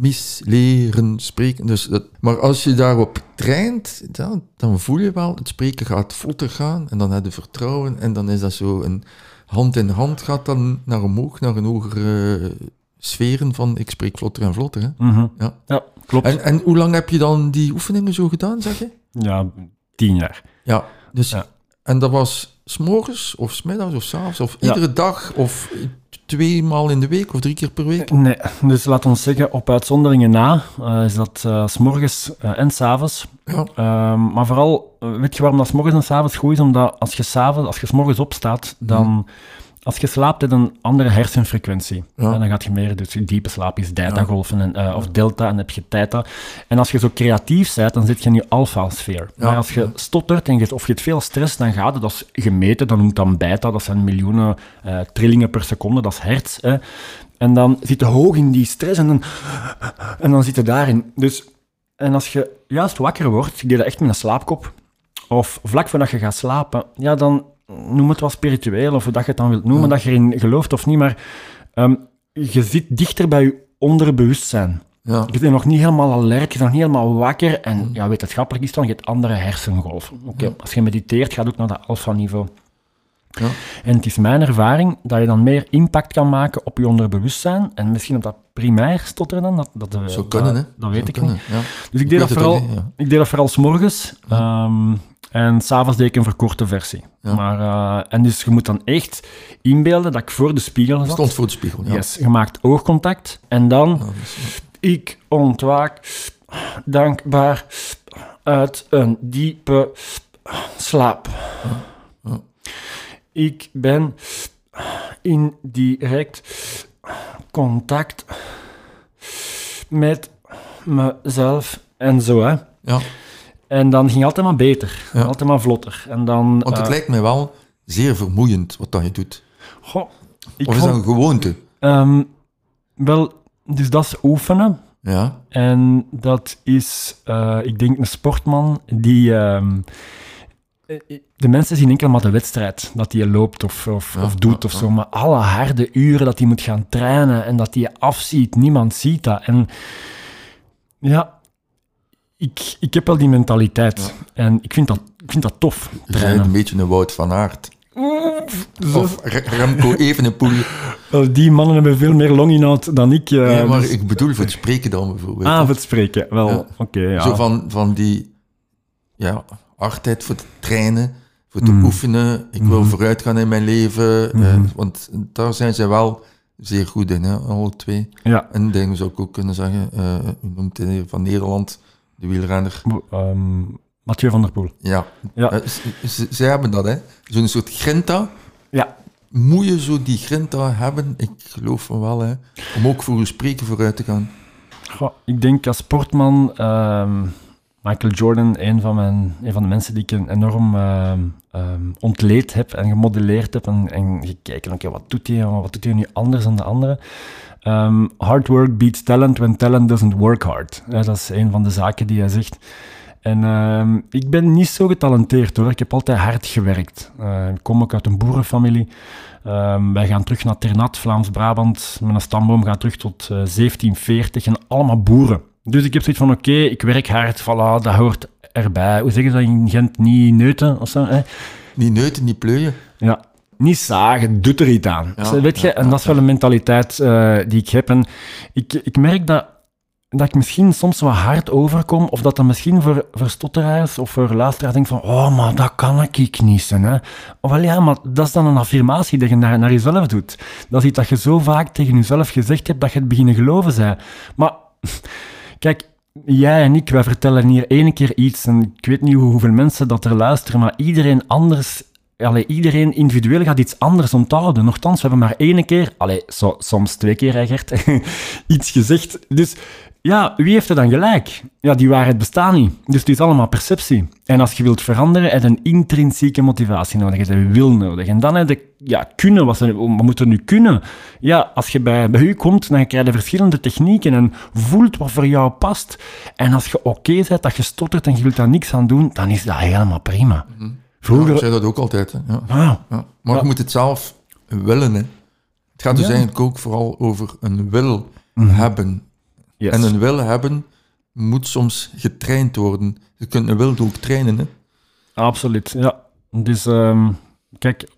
Speaker 1: mis leren spreken. Dus dat, maar als je daarop traint, dan, dan voel je wel, het spreken gaat vlotter gaan en dan heb je vertrouwen en dan is dat zo een hand in hand gaat dan naar omhoog, naar een hogere sferen van ik spreek vlotter en vlotter. Hè?
Speaker 2: Mhm.
Speaker 1: Ja.
Speaker 2: Ja, klopt.
Speaker 1: En, en hoe lang heb je dan die oefeningen zo gedaan, zeg je?
Speaker 2: Ja, tien jaar.
Speaker 1: Ja, dus,
Speaker 2: Ja.
Speaker 1: En dat was s'morgens of smiddags of s'avonds of
Speaker 2: Ja.
Speaker 1: iedere dag of twee maal in de week of drie keer per week?
Speaker 2: Nee, dus laat ons zeggen, op uitzonderingen na eh, is dat s s'morgens eh, en s'avonds.
Speaker 1: Ja,
Speaker 2: Ehm, maar vooral, weet je waarom dat 's morgens en 's avonds goed is? Omdat als je, 's avonds, als je 's morgens opstaat, dan... Als je slaapt, heb je een andere hersenfrequentie.
Speaker 1: Ja.
Speaker 2: En dan gaat je meer, dus je diepe slaap is delta-golven, en, eh, of delta, en dan heb je theta. En als je zo creatief bent, dan zit je in je alpha-sfeer.
Speaker 1: Ja.
Speaker 2: Maar als je stottert en je, of je veel stress, dan gaat het, dat is gemeten, dat noemt dan beta, dat zijn miljoenen eh, trillingen per seconde, dat is hertz. Hè. En dan zit je hoog in die stress en dan, en dan zit je daarin. Dus, en als je juist wakker wordt, ik deed dat echt met een slaapkop, of vlak voordat je gaat slapen, ja, dan noem het wel spiritueel, of hoe dat je het dan wilt noemen,
Speaker 1: Ja.
Speaker 2: dat je erin gelooft of niet, maar ehm, je zit dichter bij je onderbewustzijn.
Speaker 1: ja.
Speaker 2: Je bent nog niet helemaal alert, je bent nog niet helemaal wakker. En ja, weet het grappig is dan, je hebt andere hersengolven. Oké, Als je mediteert, gaat ook naar dat alfa-niveau.
Speaker 1: Ja.
Speaker 2: En het is mijn ervaring dat je dan meer impact kan maken op je onderbewustzijn. En misschien op dat primair stotteren dan. Dat, dat,
Speaker 1: Zou kunnen, hè?
Speaker 2: dat, dat weet ik
Speaker 1: kunnen,
Speaker 2: niet.
Speaker 1: Ja.
Speaker 2: Dus ik deed, dat vooral,
Speaker 1: niet, ja.
Speaker 2: ik deed dat vooral s'morgens. ehm en s'avonds deed ik een verkorte versie.
Speaker 1: Ja.
Speaker 2: Maar, eh, en dus je moet dan echt inbeelden dat ik voor de spiegel zat.
Speaker 1: Stond voor de spiegel, ja.
Speaker 2: Yes, je maakt oogcontact. En dan... Ik ontwaak dankbaar uit een diepe slaap.
Speaker 1: Ja.
Speaker 2: Ik ben in direct contact met mezelf en zo, hè.
Speaker 1: ja.
Speaker 2: En dan ging het altijd maar beter,
Speaker 1: Ja.
Speaker 2: altijd maar vlotter. En dan...
Speaker 1: Want het
Speaker 2: eh,
Speaker 1: lijkt mij wel zeer vermoeiend wat dat je doet.
Speaker 2: goh, ik
Speaker 1: Of is dat een gewoonte?
Speaker 2: ehm, wel, dus dat is oefenen.
Speaker 1: Ja.
Speaker 2: En dat is, eh, ik denk, een sportman die. ehm, eh, de mensen zien enkel maar de wedstrijd, dat hij loopt of, of,
Speaker 1: Ja,
Speaker 2: of doet of
Speaker 1: ja.
Speaker 2: zo. Maar alle harde uren dat hij moet gaan trainen en dat hij afziet, niemand ziet dat. En ja, ik, ik heb wel die mentaliteit. En ik vind dat, ik vind dat tof, trainen.
Speaker 1: een beetje een Wout van Aert. Of Re- Remco Evenepoel.
Speaker 2: wel, die mannen hebben veel meer longinhoud dan ik. eh,
Speaker 1: Ja, maar
Speaker 2: dus-
Speaker 1: ik bedoel voor het spreken dan bijvoorbeeld.
Speaker 2: Ah, voor het spreken. Wel,
Speaker 1: Ja.
Speaker 2: oké, ja.
Speaker 1: Zo van, van die ja, hardheid voor te trainen, voor te
Speaker 2: Mhm.
Speaker 1: oefenen. Ik wil
Speaker 2: Mhm.
Speaker 1: vooruit gaan in mijn leven. eh,
Speaker 2: Mhm.
Speaker 1: want daar zijn zij wel zeer goed in, hè, alle twee.
Speaker 2: Ja,
Speaker 1: En dingen zou ik ook kunnen zeggen, eh u noemt van Nederland, de wielrenner.
Speaker 2: ehm, Mathieu van der Poel.
Speaker 1: Ja,
Speaker 2: Ja.
Speaker 1: Eh, z- z- zij hebben dat, hè. Zo'n soort grinta.
Speaker 2: Ja.
Speaker 1: Moet je zo die grinta hebben? Ik geloof van wel, hè. Om ook voor uw spreken vooruit te gaan.
Speaker 2: Goh, ik denk als sportman, ehm, Michael Jordan, een van, mijn, een van de mensen die ik enorm ehm, ontleed heb en gemodelleerd heb en, en gekeken, oké, wat doet hij, wat doet hij nu anders dan de anderen? Ehm, hard work beats talent when talent doesn't work hard. Ja, dat is een van de zaken die hij zegt. En ehm, ik ben niet zo getalenteerd hoor. Ik heb altijd hard gewerkt. Eh, ik kom ook uit een boerenfamilie. Ehm, wij gaan terug naar Ternat, Vlaams-Brabant. Mijn stamboom gaat terug tot eh, 1740 en allemaal boeren. Dus ik heb zoiets van, oké, ik werk hard, voilà, dat hoort erbij. Hoe zeggen ze dat in Gent? Niet neuten of zo? Hè?
Speaker 1: Niet neuten, niet pleuien.
Speaker 2: Ja. Niet zagen, doet er iets aan.
Speaker 1: Ja,
Speaker 2: weet je? en
Speaker 1: ja,
Speaker 2: dat is wel een mentaliteit eh, die ik heb. En ik, ik merk dat, dat ik misschien soms wat hard overkom, of dat dat misschien voor, voor stotteraars of voor luisteraars denkt van, oh, maar dat kan ik niet zijn. Hè? Of wel ja, maar dat is dan een affirmatie die je naar, naar jezelf doet. Dat is iets dat je zo vaak tegen jezelf gezegd hebt, dat je het beginnen geloven bent. Maar, kijk, jij en ik, wij vertellen hier één keer iets, en ik weet niet hoe- hoeveel mensen dat er luisteren, maar iedereen anders Allee, iedereen individueel gaat iets anders onthouden. Nochtans, we hebben maar één keer, allee, soms twee keer, Gert, iets gezegd. Dus ja, wie heeft er dan gelijk? Ja, die waarheid bestaat niet. Dus het is allemaal perceptie. En als je wilt veranderen, heb je een intrinsieke motivatie nodig. Je wil nodig. En dan heb je ja, kunnen. Wat, wat moet er nu kunnen? Ja, als je bij, bij u komt, dan krijg je verschillende technieken en voelt wat voor jou past. En als je oké bent, dat je stottert en je wilt daar niks aan doen, dan is dat helemaal prima.
Speaker 1: Ja,
Speaker 2: Vroeger...
Speaker 1: ik zei dat ook altijd, hè. Ja.
Speaker 2: Ah,
Speaker 1: Ja. Maar je moet het zelf willen, hè. Het gaat dus eigenlijk ook vooral over een wil
Speaker 2: Mhm.
Speaker 1: hebben.
Speaker 2: Yes.
Speaker 1: En een wil hebben moet soms getraind worden. Je kunt een wil ook trainen. Hè?
Speaker 2: Absoluut, ja. Dus ehm, kijk,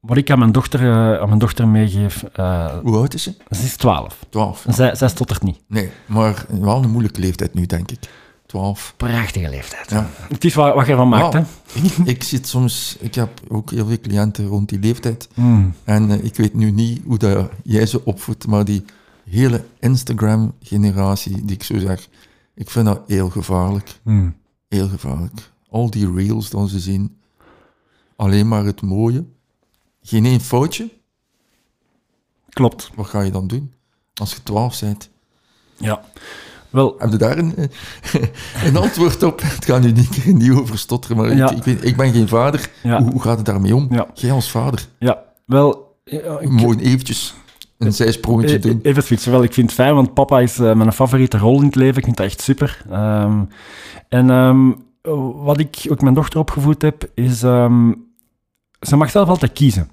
Speaker 2: wat ik aan mijn dochter, eh, aan mijn dochter meegeef, eh,
Speaker 1: Hoe oud is ze?
Speaker 2: ze is 12.
Speaker 1: 12.
Speaker 2: Zij, zij stottert niet.
Speaker 1: Nee, maar wel een moeilijke leeftijd nu, denk ik. 12.
Speaker 2: Prachtige leeftijd.
Speaker 1: Ja.
Speaker 2: Het is wat, wat je ervan maakt, hè.
Speaker 1: Ik, ik zit soms, ik heb ook heel veel cliënten rond die leeftijd.
Speaker 2: Mm.
Speaker 1: En eh, ik weet nu niet hoe dat jij ze opvoedt, maar die hele Instagram-generatie, die ik zo zeg, ik vind dat heel gevaarlijk.
Speaker 2: Mm.
Speaker 1: Heel gevaarlijk. Al die reels dat ze zien, alleen maar het mooie. Geen één foutje.
Speaker 2: Klopt.
Speaker 1: Wat ga je dan doen? Als je 12 bent.
Speaker 2: Ja. Wel,
Speaker 1: Heb je daar een, eh, een antwoord op? Het gaat nu niet niet over stotteren, maar
Speaker 2: Ja.
Speaker 1: ik, ik, weet, ik ben geen vader.
Speaker 2: Ja.
Speaker 1: Hoe, hoe gaat het daarmee om?
Speaker 2: Ja.
Speaker 1: Jij als vader.
Speaker 2: ja. Wel, ja, ik-
Speaker 1: Gewoon eventjes een zijsprongetje
Speaker 2: E-
Speaker 1: doen.
Speaker 2: Even switchen. Wel, ik vind het fijn, want papa is eh, mijn favoriete rol in het leven. Ik vind dat echt super. Ehm, en ehm, wat ik ook mijn dochter opgevoed heb, is... ehm, ze mag zelf altijd kiezen.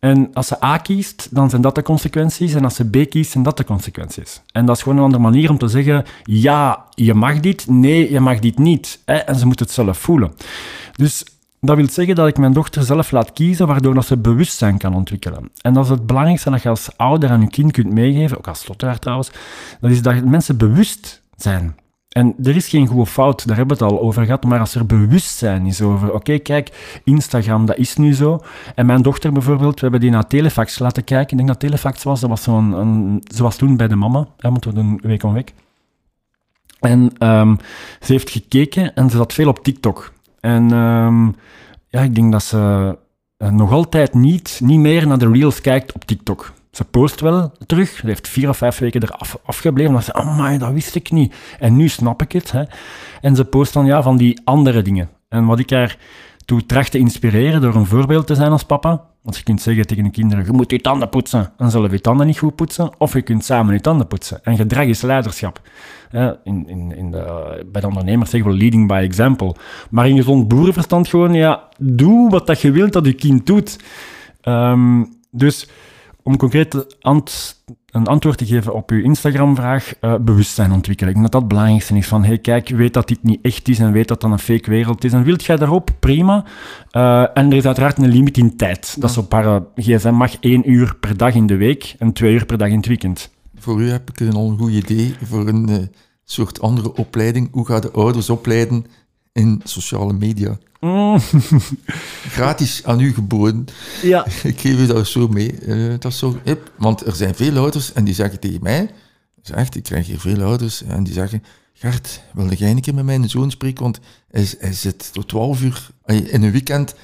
Speaker 2: En als ze A kiest, dan zijn dat de consequenties. En als ze B kiest, zijn dat de consequenties. En dat is gewoon een andere manier om te zeggen... Ja, je mag dit. Nee, je mag dit niet. Hè? En ze moet het zelf voelen. Dus dat wil zeggen dat ik mijn dochter zelf laat kiezen, waardoor dat ze bewustzijn kan ontwikkelen. En dat is het belangrijkste dat je als ouder aan je kind kunt meegeven, ook als stotteraar trouwens, dat is dat mensen bewust zijn. En er is geen goede fout, daar hebben we het al over gehad, maar als er bewustzijn is over, oké, kijk, Instagram, dat is nu zo. En mijn dochter bijvoorbeeld, we hebben die naar Telefax laten kijken. Ik denk dat Telefax was, dat was zo'n, ze was toen bij de mama, hè, want we doen week om week. En ehm, ze heeft gekeken en ze zat veel op TikTok. En ehm, ja, ik denk dat ze eh, nog altijd niet, niet meer naar de reels kijkt op TikTok. Ze post wel terug. Ze heeft vier of vijf weken eraf afgebleven. Dat ze, my, dat wist ik niet. En nu snap ik het. Hè. En ze post dan ja, van die andere dingen. En wat ik haar toe tracht te inspireren door een voorbeeld te zijn als papa. Want je kunt zeggen tegen de kinderen, je moet je tanden poetsen. Dan zullen we je tanden niet goed poetsen. Of je kunt samen je tanden poetsen. En gedrag is leiderschap. In, in, in de, bij de ondernemers zeggen we leading by example. Maar in gezond boerenverstand gewoon, ja, doe wat dat je wilt dat je kind doet. Ehm, dus om concreet ant- een antwoord te geven op uw Instagram-vraag, eh, bewustzijn ontwikkelen. Dat dat het belangrijkste is. Van, hey, kijk, weet dat dit niet echt is en weet dat dat een fake wereld is. En wilt jij daarop? Prima. Eh, en er is uiteraard een limiet in tijd. Dat is op haar eh, gsm mag één uur per dag in de week en twee uur per dag in het weekend.
Speaker 1: Voor u heb ik een goed idee voor een soort andere opleiding. Hoe gaan de ouders opleiden in sociale media?
Speaker 2: Mm,
Speaker 1: Gratis aan u geboden.
Speaker 2: ja.
Speaker 1: Ik geef u dat zo mee. Eh, dat zo hip. Want er zijn veel ouders en die zeggen tegen mij, echt, ik krijg hier veel ouders en die zeggen, Gert, wilde jij een keer met mijn zoon spreken? Want hij, hij zit tot 12 uur, eh, in een weekend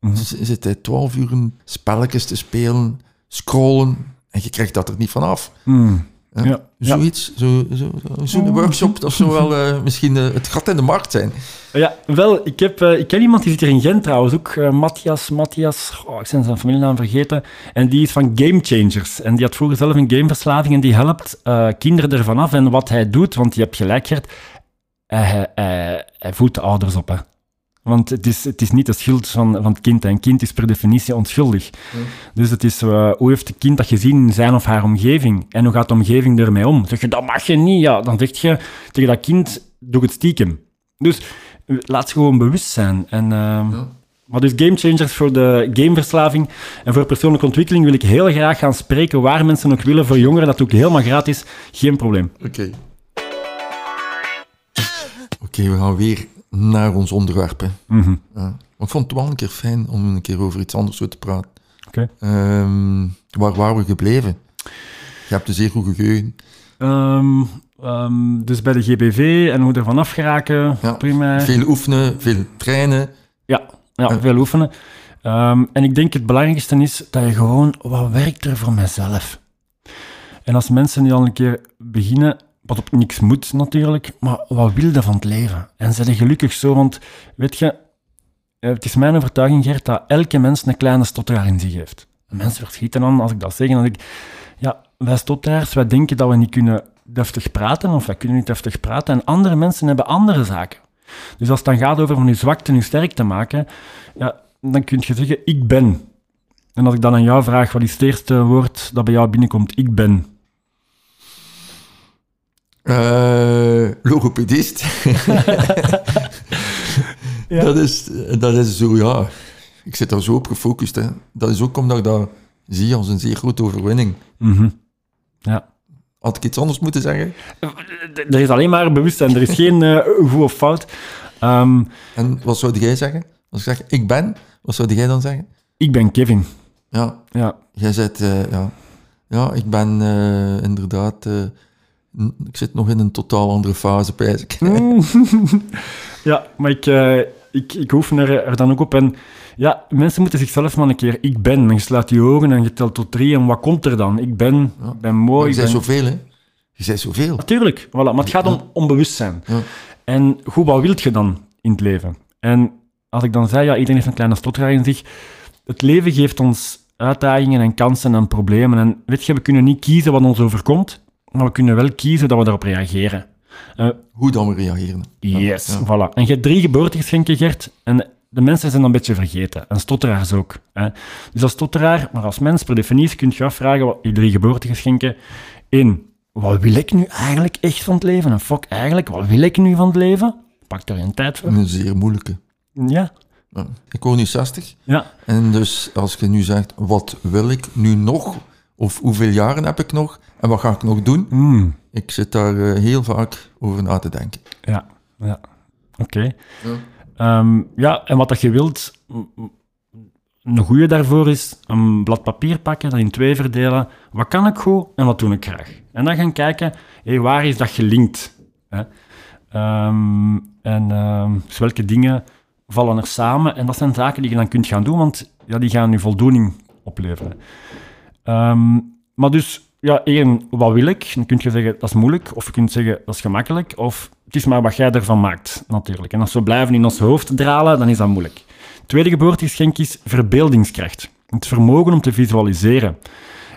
Speaker 2: Mhm.
Speaker 1: zit hij 12 uur spelletjes te spelen, scrollen en je krijgt dat er niet vanaf.
Speaker 2: Mm,
Speaker 1: Hè?
Speaker 2: Ja.
Speaker 1: Zoiets, zo, zo, zo'n workshop, dat zou wel eh, misschien eh, het gat in de markt zijn.
Speaker 2: Ja, wel, ik, heb, eh, ik ken iemand die zit hier in Gent trouwens ook, eh, Matthias, Matthias, oh, ik ben zijn familienaam vergeten, en die is van Game Changers. En die had vroeger zelf een gameverslaving en die helpt eh, kinderen ervan af. En wat hij doet, want je hebt gelijk Gert, hij, hij, hij, hij voedt de ouders op. Hè. Want het is, het is niet de schuld van, van het kind. Een kind is per definitie onschuldig. Dus het is, eh, hoe heeft het kind dat gezien in zijn of haar omgeving? En hoe gaat de omgeving ermee om? Zeg je, dat mag je niet. Ja, dan zeg je tegen dat kind, doe het stiekem. Dus eh, laat ze gewoon bewust zijn. En, ehm, Maar dus game changers voor de gameverslaving en voor persoonlijke ontwikkeling wil ik heel graag gaan spreken waar mensen ook willen. Voor jongeren, dat doe ik helemaal gratis. Geen probleem.
Speaker 1: Oké. Oké, we gaan weer naar ons onderwerp.
Speaker 2: Mhm.
Speaker 1: Ja. Maar ik vond het wel een keer fijn om een keer over iets anders te praten.
Speaker 2: Oké.
Speaker 1: Ehm, waar waren we gebleven? Je hebt een zeer goed geheugen.
Speaker 2: Ehm, ehm, dus bij de GBV en hoe er vanaf geraken,
Speaker 1: Ja,
Speaker 2: prima.
Speaker 1: Veel oefenen, veel trainen.
Speaker 2: Ja, ja veel oefenen. En ik denk het belangrijkste is dat je gewoon, wat werkt er voor mezelf? En als mensen nu al een keer beginnen, wat op niks moet natuurlijk, maar wat wil je van het leven? En zijn gelukkig zo, want weet je, eh, het is mijn overtuiging, Gert, dat elke mens een kleine stotteraar in zich heeft. En mensen verschieten dan als ik dat zeg, en dan denk ik, ja, wij stotteraars, wij denken dat we niet kunnen deftig praten, of wij kunnen niet deftig praten, en andere mensen hebben andere zaken. Dus als het dan gaat over van je zwakte nu sterk te maken, ja, dan kun je zeggen, ik ben. En als ik dan aan jou vraag, wat is het eerste woord dat bij jou binnenkomt? Ik ben.
Speaker 1: Eh, logopedist.
Speaker 2: Ja.
Speaker 1: dat, is, dat is zo, ja. Ik zit daar zo op gefocust. Hè. Dat is ook omdat ik dat zie als een zeer grote overwinning.
Speaker 2: Mhm. Ja.
Speaker 1: Had ik iets anders moeten zeggen?
Speaker 2: Er is alleen maar bewustzijn, er is geen eh, goed of fout. Ehm,
Speaker 1: En wat zou jij zeggen? Als ik zeg, ik ben, wat zou jij dan zeggen?
Speaker 2: ik ben Kevin.
Speaker 1: Ja,
Speaker 2: Ja.
Speaker 1: jij zegt, eh, ja. Ja, ik ben eh, inderdaad... ik zit nog in een totaal andere fase, pijs ik.
Speaker 2: ja, maar ik, eh, ik, ik oefen er, er dan ook op. En ja, mensen moeten zichzelf maar een keer ik ben. En je slaat je ogen en je telt tot drie. En wat komt er dan? Ik ben,
Speaker 1: Ja.
Speaker 2: ben mooi.
Speaker 1: je
Speaker 2: ik
Speaker 1: zei
Speaker 2: ben...
Speaker 1: zoveel, hè? Je zei zoveel.
Speaker 2: Natuurlijk, voilà. maar het gaat om onbewustzijn.
Speaker 1: Ja.
Speaker 2: En goed, wat wilt je dan in het leven? En als ik dan zei, ja, iedereen heeft een kleine stotteraar in zich. Het leven geeft ons uitdagingen en kansen en problemen. En weet je, we kunnen niet kiezen wat ons overkomt, maar we kunnen wel kiezen dat we daarop reageren. Eh,
Speaker 1: Hoe dan we reageren.
Speaker 2: yes,
Speaker 1: Ja.
Speaker 2: voilà. En je hebt drie geboortegeschenken, Gert, en de mensen zijn dan een beetje vergeten. En stotteraars ook. Hè. Dus als stotteraar, maar als mens per definitie kun je je afvragen, wat die drie geboortegeschenken, één, wat wil ik nu eigenlijk echt van het leven? En fuck, eigenlijk, wat wil ik nu van het leven? Pak er een tijd voor.
Speaker 1: Een zeer moeilijke.
Speaker 2: Ja.
Speaker 1: Ik word nu 60.
Speaker 2: ja,
Speaker 1: En dus als je nu zegt, wat wil ik nu nog? Of hoeveel jaren heb ik nog? En wat ga ik nog doen?
Speaker 2: Mm,
Speaker 1: Ik zit daar eh, heel vaak over na te denken.
Speaker 2: ja, ja. Oké.
Speaker 1: Ja.
Speaker 2: Ehm, ja, en wat dat je wilt, een goede daarvoor is een blad papier pakken, dat in twee verdelen. Wat kan ik goed en wat doe ik graag? En dan gaan kijken, hé, waar is dat gelinkt? Hè? Ehm, en ehm, dus welke dingen vallen er samen? En dat zijn zaken die je dan kunt gaan doen, want ja, die gaan je voldoening opleveren. Ehm, maar dus, ja, één, wat wil ik? Dan kun je zeggen, dat is moeilijk. Of je kunt zeggen, dat is gemakkelijk. Of het is maar wat jij ervan maakt, natuurlijk. En als we blijven in ons hoofd dralen, dan is dat moeilijk. Tweede geboortegeschenk is verbeeldingskracht. Het vermogen om te visualiseren.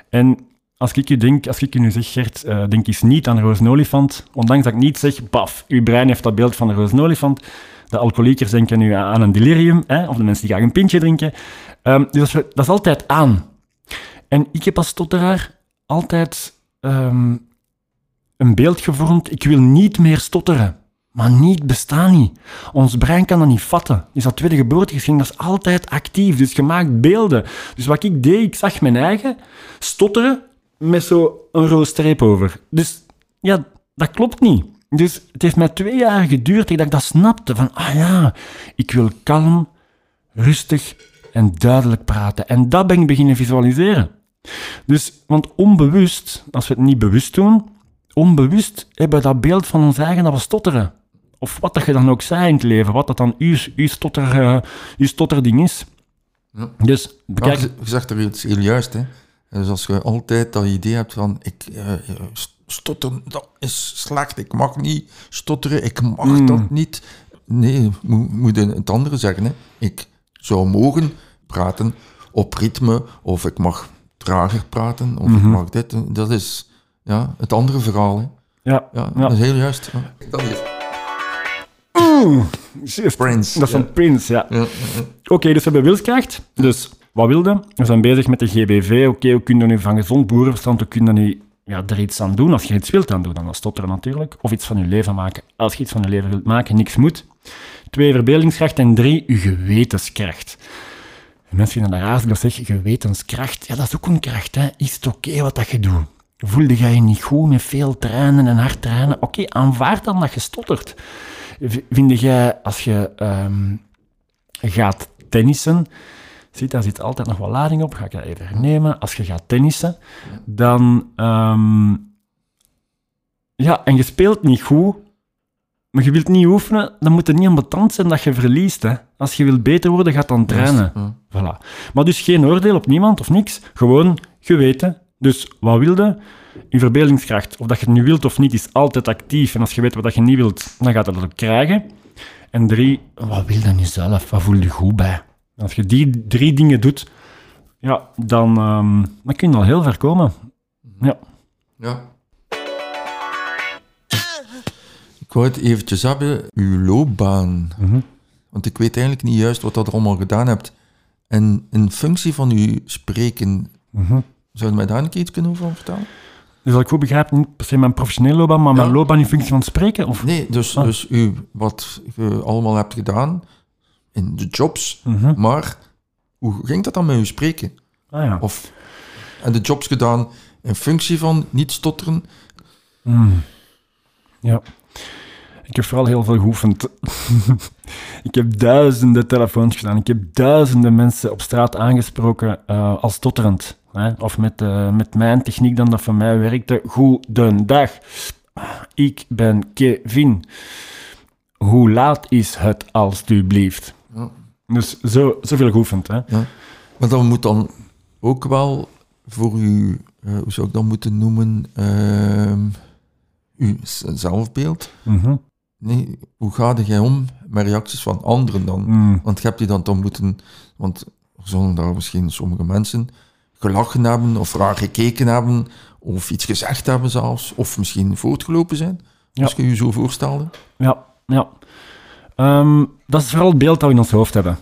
Speaker 2: En als ik je denk, als ik je nu zeg, Gert, eh, denk eens niet aan roze olifant. Ondanks dat ik niet zeg, baf, uw brein heeft dat beeld van een roze olifant. De alcoholiekers denken nu aan een delirium, hè, of de mensen die graag een pintje drinken. Ehm, dus dat is altijd aan. En ik heb als stotteraar altijd ehm, een beeld gevormd. Ik wil niet meer stotteren. Maar niet bestaan niet. Ons brein kan dat niet vatten. Dus dat tweede geboortegeschenk, dat is altijd actief. Dus je maakt beelden. Dus wat ik deed, ik zag mijn eigen stotteren met zo een roze streep over. Dus ja, dat klopt niet. Dus het heeft mij twee jaar geduurd dat ik dat snapte. Van, ah ja, ik wil kalm, rustig en duidelijk praten. En dat ben ik beginnen visualiseren. Dus, want onbewust, als we het niet bewust doen, onbewust hebben we dat beeld van ons eigen dat we stotteren. Of wat dat je dan ook zei in het leven, wat dat dan uw, uw, stotter, eh, uw stotterding is.
Speaker 1: Ja.
Speaker 2: Dus bekijk...
Speaker 1: je je zegt er iets heel juist, hè. Dus als je altijd dat idee hebt van, ik eh, stotteren, dat is slecht, ik mag niet stotteren, ik mag
Speaker 2: Mm.
Speaker 1: dat niet. Nee, moet moet het andere zeggen, hè. Ik zou mogen praten op ritme, of ik mag trager praten, of ik
Speaker 2: Mhm.
Speaker 1: mag dit. Dat is ja, het andere verhaal, hè.
Speaker 2: Ja,
Speaker 1: Ja,
Speaker 2: Ja.
Speaker 1: dat is heel juist. Ja. Dat is
Speaker 2: Juist.
Speaker 1: Prince.
Speaker 2: Dat is een prins, ja.
Speaker 1: Ja,
Speaker 2: Oké, dus we hebben wilskracht. Dus wat wilde? We zijn bezig met de GBV. Oké, hoe kun je nu van gezond boerenverstand, hoe kun je nu ja, er iets aan doen? Als je iets wilt aan doen, dan stotteren natuurlijk. Of iets van je leven maken. Als je iets van je leven wilt maken, niks moet. Twee, verbeeldingskracht. En drie, je gewetenskracht. En mensen vinden dat raar als ik zeg, gewetenskracht. Ja, dat is ook een kracht, hè. Is het oké wat dat je doet? Voelde jij je niet goed met veel trainen en hard trainen? Oké, aanvaard dan dat je stottert. Vind jij, als je ehm, gaat tennissen, ziet, daar zit altijd nog wat lading op, ga ik dat even hernemen. Als je gaat tennissen, dan... ehm, ja, en je speelt niet goed, maar je wilt niet oefenen, dan moet het niet ambetant zijn dat je verliest. Hè. Als je wilt beter worden, gaat dan trainen.
Speaker 1: ja.
Speaker 2: Voilà. Maar dus geen oordeel op niemand of niks. Gewoon geweten. Dus wat wilde? Je verbeeldingskracht. Of dat je het nu wilt of niet, is altijd actief. En als je weet wat je niet wilt, dan gaat je dat ook krijgen. En drie, wat wil je nu zelf? Wat voel je goed bij? Als je die drie dingen doet, ja, dan, ehm, dan kun je al heel ver komen. Ja.
Speaker 1: Ja. Wou het eventjes hebben, uw loopbaan.
Speaker 2: Mhm.
Speaker 1: Want ik weet eigenlijk niet juist wat dat er allemaal gedaan hebt. En in functie van uw spreken,
Speaker 2: Mhm.
Speaker 1: zou je mij daar een keer iets kunnen over vertellen?
Speaker 2: Dus dat ik goed begrijp, niet per se mijn professionele loopbaan, maar mijn loopbaan in functie van spreken? Of?
Speaker 1: Nee, dus,
Speaker 2: Ah.
Speaker 1: dus u, wat je allemaal hebt gedaan in de jobs,
Speaker 2: Mhm.
Speaker 1: maar hoe ging dat dan met u spreken?
Speaker 2: Ah ja.
Speaker 1: Of en de jobs gedaan in functie van niet stotteren?
Speaker 2: Mm. Ja. Ik heb vooral heel veel geoefend. ik heb duizenden telefoons gedaan. Ik heb duizenden mensen op straat aangesproken eh, als stotterend. Hè? Of met, eh, met mijn techniek dan dat voor mij werkte. Goedendag. Ik ben Kevin. Hoe laat is het alstublieft?
Speaker 1: Ja.
Speaker 2: Dus zo, zoveel geoefend. Hè?
Speaker 1: Maar dat moet dan ook wel voor u, eh, hoe zou ik dat moeten noemen, ehm uw zelfbeeld.
Speaker 2: Mhm.
Speaker 1: Nee, hoe ga jij om met reacties van anderen dan?
Speaker 2: Mm.
Speaker 1: Want je hebt die dan toch moeten, want zullen daar misschien sommige mensen gelachen hebben of raar gekeken hebben of iets gezegd hebben zelfs, of misschien voortgelopen zijn,
Speaker 2: Ja.
Speaker 1: als je je zo voorstelde.
Speaker 2: Ja, ja. Ehm, dat is vooral het beeld dat we in ons hoofd hebben.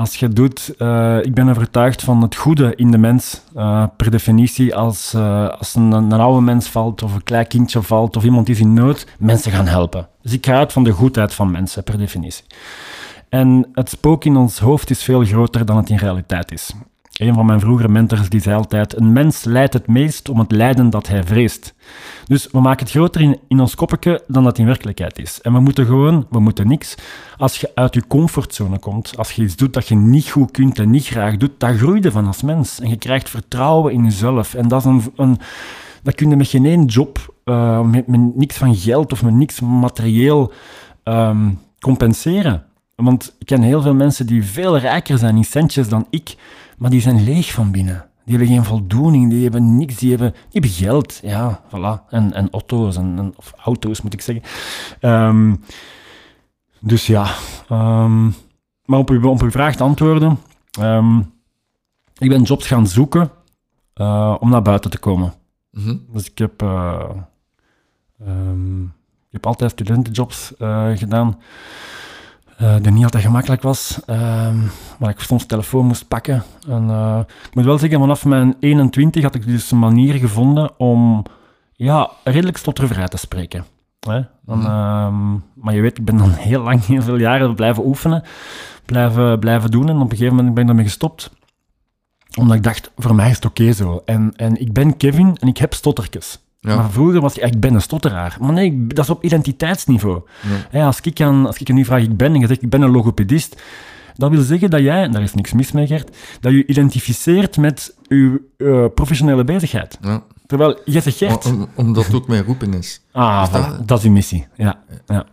Speaker 2: Als je doet, eh, ik ben overtuigd van het goede in de mens, eh, per definitie, als, eh, als een, een oude mens valt of een klein kindje valt of iemand is in nood, mensen gaan helpen. Dus ik ga uit van de goedheid van mensen, per definitie. En het spook in ons hoofd is veel groter dan het in realiteit is. Een van mijn vroegere mentors die zei altijd: Een mens lijdt het meest om het lijden dat hij vreest. Dus we maken het groter in, ons koppetje dan dat in werkelijkheid is. En we moeten gewoon, we moeten niks. Als je uit je comfortzone komt, als je iets doet dat je niet goed kunt en niet graag doet, dat groei je van als mens. En je krijgt vertrouwen in jezelf. En dat is een, dat kun je met geen één job, met, met niks van geld of met niks materieel ehm, compenseren. Want ik ken heel veel mensen die veel rijker zijn in centjes dan ik, maar die zijn leeg van binnen. Die hebben geen voldoening, die hebben niks, die hebben, die hebben geld. Ja, voilà. En, en auto's, en, en- of auto's moet ik zeggen. Ehm, dus ja. ehm, maar op uw, op uw vraag te antwoorden. ehm, ik ben jobs gaan zoeken eh, om naar buiten te komen.
Speaker 1: Mhm.
Speaker 2: Dus ik heb, eh, ik heb altijd studentenjobs eh, gedaan. Eh die niet altijd gemakkelijk was. ehm waar ik soms de telefoon moest pakken. En, eh, ik moet wel zeggen, vanaf mijn 21 had ik dus een manier gevonden om ja, redelijk stottervrij te spreken. Hè? Dan,
Speaker 1: Mhm.
Speaker 2: ehm, maar je weet, ik ben dan heel lang, heel veel jaren blijven oefenen, blijven, blijven doen. En op een gegeven moment ben ik daarmee gestopt omdat ik dacht, voor mij is het oké zo. En, en ik ben Kevin en ik heb stottertjes.
Speaker 1: Ja.
Speaker 2: Maar vroeger was ik, ik ben een stotteraar. Maar nee, ik- dat is op identiteitsniveau.
Speaker 1: Ja.
Speaker 2: Als, ik aan, als ik aan u vraag, ik ben, en je zegt, ik ben een logopedist, dat wil zeggen dat jij, en daar is niks mis mee, Gert, dat je identificeert met je eh, professionele bezigheid.
Speaker 1: Ja.
Speaker 2: Terwijl, jij zegt Gert...
Speaker 1: Om- omdat het ook mijn roeping is.
Speaker 2: ah, voilà, dat is uw missie. Ja, ja.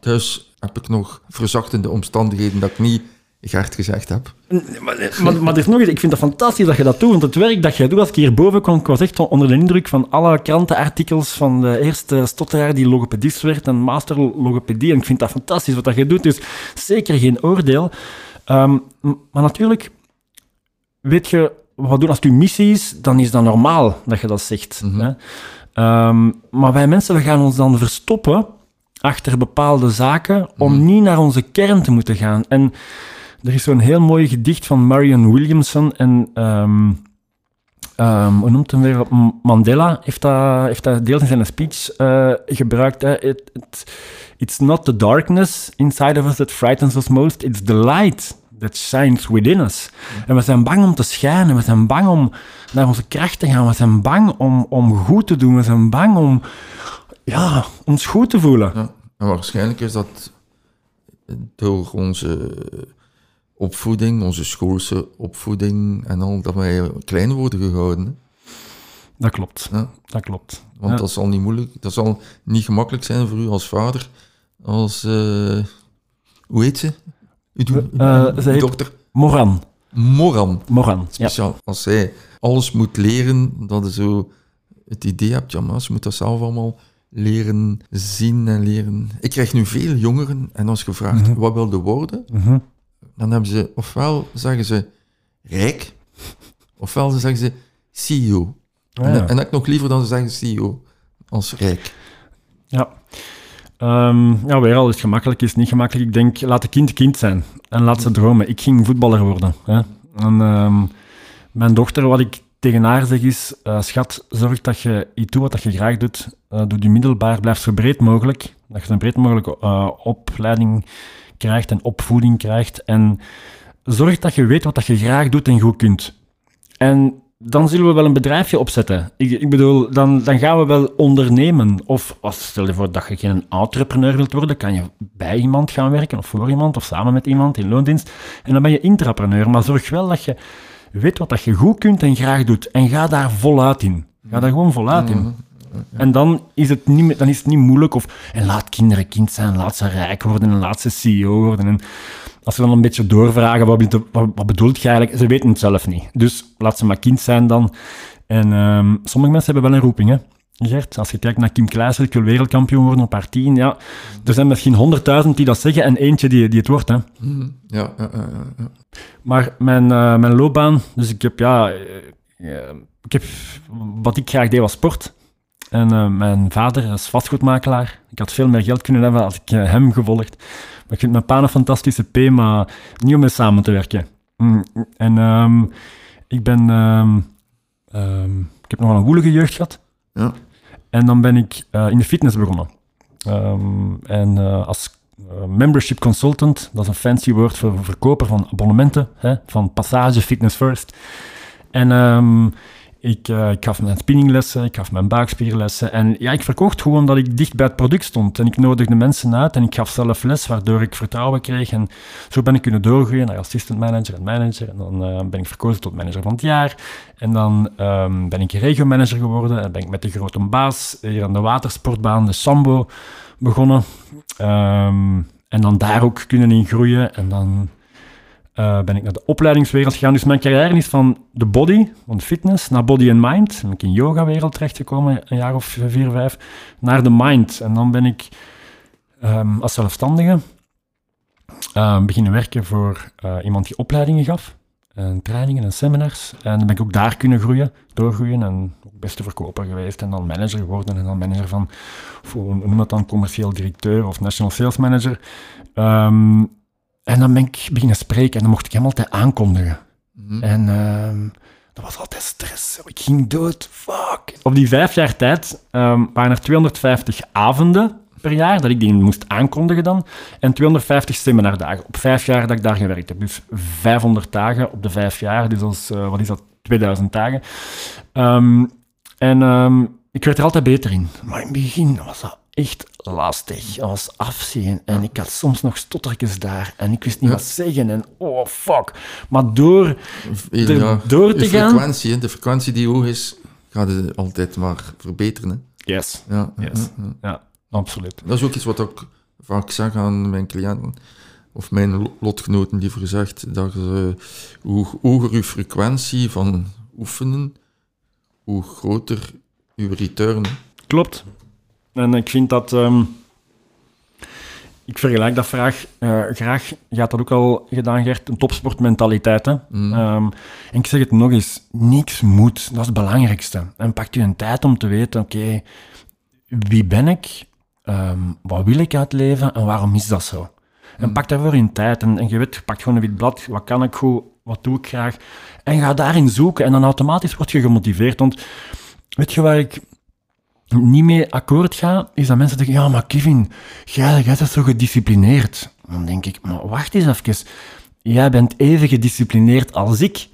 Speaker 1: Thuis heb ik nog verzachtende omstandigheden dat ik niet Gert gezegd heb.
Speaker 2: Maar, maar, maar er is nog iets, ik vind het fantastisch dat je dat doet, want het werk dat jij doet, als ik hierboven kwam, ik was echt onder de indruk van alle krantenartikels van de eerste stotteraar die logopedist werd en master logopedie, en ik vind dat fantastisch wat dat je doet, dus zeker geen oordeel. Ehm, maar natuurlijk, weet je, wat doen als het uw missie is, dan is dat normaal dat je dat zegt.
Speaker 1: Mhm.
Speaker 2: hè. Ehm, maar wij mensen, we gaan ons dan verstoppen achter bepaalde zaken om
Speaker 1: Mhm.
Speaker 2: niet naar onze kern te moeten gaan. En er is zo'n heel mooi gedicht van Marion Williamson en... ehm, ehm, hoe noemt hem weer? Mandela heeft dat, heeft dat deels in zijn speech eh, gebruikt. Hè. It, it- it's not the darkness inside of us that frightens us most, it's the light that shines within us. En we zijn bang om te schijnen, we zijn bang om naar onze kracht te gaan, we zijn bang om, om goed te doen, we zijn bang om ja, ons goed te voelen.
Speaker 1: Ja. En waarschijnlijk is dat door onze opvoeding, onze schoolse opvoeding en al, dat wij klein worden gehouden. hè.
Speaker 2: Dat klopt,
Speaker 1: Ja.
Speaker 2: dat klopt.
Speaker 1: Want
Speaker 2: Ja.
Speaker 1: dat zal niet moeilijk, dat zal niet gemakkelijk zijn voor u als vader, als, eh, hoe heet ze? Uw, uw-
Speaker 2: Eh? Moran,
Speaker 1: Moran.
Speaker 2: Moran, ja.
Speaker 1: Speciaal. Als zij alles moet leren, dat je zo het idee hebt, ja, maar ze moet dat zelf allemaal leren zien en leren. Ik krijg nu veel jongeren en als je vraagt,
Speaker 2: Mhm.
Speaker 1: wat wil je worden?
Speaker 2: Mhm.
Speaker 1: Dan hebben ze, ofwel zeggen ze rijk, ofwel ze zeggen ze CEO.
Speaker 2: Ah,
Speaker 1: En,
Speaker 2: ja.
Speaker 1: en dat nog liever dan ze zeggen CEO, als rijk.
Speaker 2: Ja. Ehm, ja, weer al, is het gemakkelijk, is het niet gemakkelijk. Ik denk, laat de kind kind zijn en laat ze dromen. Ik ging voetballer worden. Hè. En, ehm, mijn dochter, wat ik tegen haar zeg is, eh, schat, zorg dat je iets doet wat dat je graag doet. Eh, doe je middelbaar, blijf zo breed mogelijk. Dat je zo breed mogelijk eh, opleiding en opvoeding krijgt. En zorg dat je weet wat dat je graag doet en goed kunt. En dan zullen we wel een bedrijfje opzetten. Ik, ik bedoel, dan, dan gaan we wel ondernemen. Of als, stel je voor dat je geen entrepreneur wilt worden, kan je bij iemand gaan werken, of voor iemand, of samen met iemand in loondienst. En dan ben je intrapreneur. Maar zorg wel dat je weet wat dat je goed kunt en graag doet. En ga daar voluit in. Ga daar gewoon voluit in. En dan is, het niet, dan is het niet moeilijk. Of, en laat kinderen kind zijn, laat ze rijk worden en laat ze CEO worden. En als ze dan een beetje doorvragen, wat, bedoelt- wat, wat bedoelt je eigenlijk? Ze weten het zelf niet. Dus laat ze maar kind zijn dan. En ehm, sommige mensen hebben wel een roeping, hè. Gert, als je kijkt naar Kim Kluijsen, ik wil wereldkampioen worden op haar tien, ja. Er zijn misschien honderdduizend die dat zeggen en eentje die, die het wordt, hè.
Speaker 1: Ja, ja, ja, ja, ja.
Speaker 2: Maar mijn, eh, mijn loopbaan, dus ik heb ja, eh, eh, ik heb, wat ik graag deed was sport. En eh, mijn vader is vastgoedmakelaar. Ik had veel meer geld kunnen hebben als ik eh, hem gevolgd. Maar ik vind mijn pa een fantastische P, maar niet om mee samen te werken. Mm, En ehm, ik ben, ehm, ehm, ik heb nog wel een woelige jeugd gehad.
Speaker 1: Ja.
Speaker 2: En dan ben ik eh, in de fitness begonnen. En als membership consultant, dat is een fancy woord voor verkoper van abonnementen, hè, van Passage Fitness First. En ik, eh, ik gaf mijn spinninglessen, ik gaf mijn buikspierlessen. En ja, ik verkocht gewoon dat ik dicht bij het product stond. En ik nodigde mensen uit en ik gaf zelf les, waardoor ik vertrouwen kreeg. En zo ben ik kunnen doorgroeien naar assistant manager en manager. En dan eh, ben ik verkozen tot manager van het jaar. En dan ehm, ben ik regiomanager geworden. En ben ik met de grote baas hier aan de watersportbaan, de Sambo, begonnen. Ehm, en dan daar ook kunnen in groeien. En dan eh, ben ik naar de opleidingswereld gegaan. Dus mijn carrière is van de body, van fitness, naar body and mind. Dan ben ik in yoga-wereld terechtgekomen, een jaar of vier, vijf, naar de mind. En dan ben ik ehm, als zelfstandige eh, beginnen werken voor eh, iemand die opleidingen gaf. En trainingen en seminars. En dan ben ik ook daar kunnen groeien, doorgroeien. En ook beste verkoper geweest. En dan manager geworden. En dan manager van, voor, noem dat dan, commercieel directeur of national sales manager. Ehm, en dan ben ik beginnen spreken en dan mocht ik hem altijd aankondigen.
Speaker 1: Mhm.
Speaker 2: En ehm, dat was altijd stress. Ik ging dood. Fuck. Op die vijf jaar tijd ehm, waren er 250 avonden per jaar dat ik die moest aankondigen dan. En 250 seminardagen. Op vijf jaar dat ik daar gewerkt heb. Dus 500 dagen op de vijf jaar. Dus als, eh, wat is dat? 2000 dagen. Ehm, en ik werd er altijd beter in. Maar in het begin was dat echt lastig. Dat was afzien. En ik had soms nog stottertjes daar. En ik wist niet
Speaker 1: Ja.
Speaker 2: wat zeggen. En oh, fuck. Maar door
Speaker 1: ja,
Speaker 2: door te
Speaker 1: de
Speaker 2: gaan...
Speaker 1: frequentie, de frequentie die hoog is, gaat het altijd maar verbeteren. Hè.
Speaker 2: Yes.
Speaker 1: Ja,
Speaker 2: Yes.
Speaker 1: ja.
Speaker 2: Absoluut.
Speaker 1: Dat is ook iets wat ik vaak zeg aan mijn cliënten, of mijn lo- lotgenoten liever gezegd, dat je, hoe hoger je frequentie van oefenen, hoe groter je return.
Speaker 2: Klopt. En ik vind dat... ehm, ik vergelijk dat vraag, eh, graag. Je had dat ook al gedaan, Gert. Een topsportmentaliteit. Hè?
Speaker 1: Mm.
Speaker 2: Ehm, en ik zeg het nog eens. Niks moet. Dat is het belangrijkste. En pak je een tijd om te weten, oké, wie ben ik? Ehm, wat wil ik uit leven? En waarom is dat zo? En pak daarvoor in tijd. En, en je weet, je pakt gewoon een wit blad. Wat kan ik goed? Wat doe ik graag? En ga daarin zoeken. En dan automatisch word je gemotiveerd. Want weet je waar ik niet mee akkoord ga, is dat mensen zeggen, ja, maar Kevin, jij, jij bent zo gedisciplineerd. Dan denk ik, maar wacht eens even. Jij bent even gedisciplineerd als ik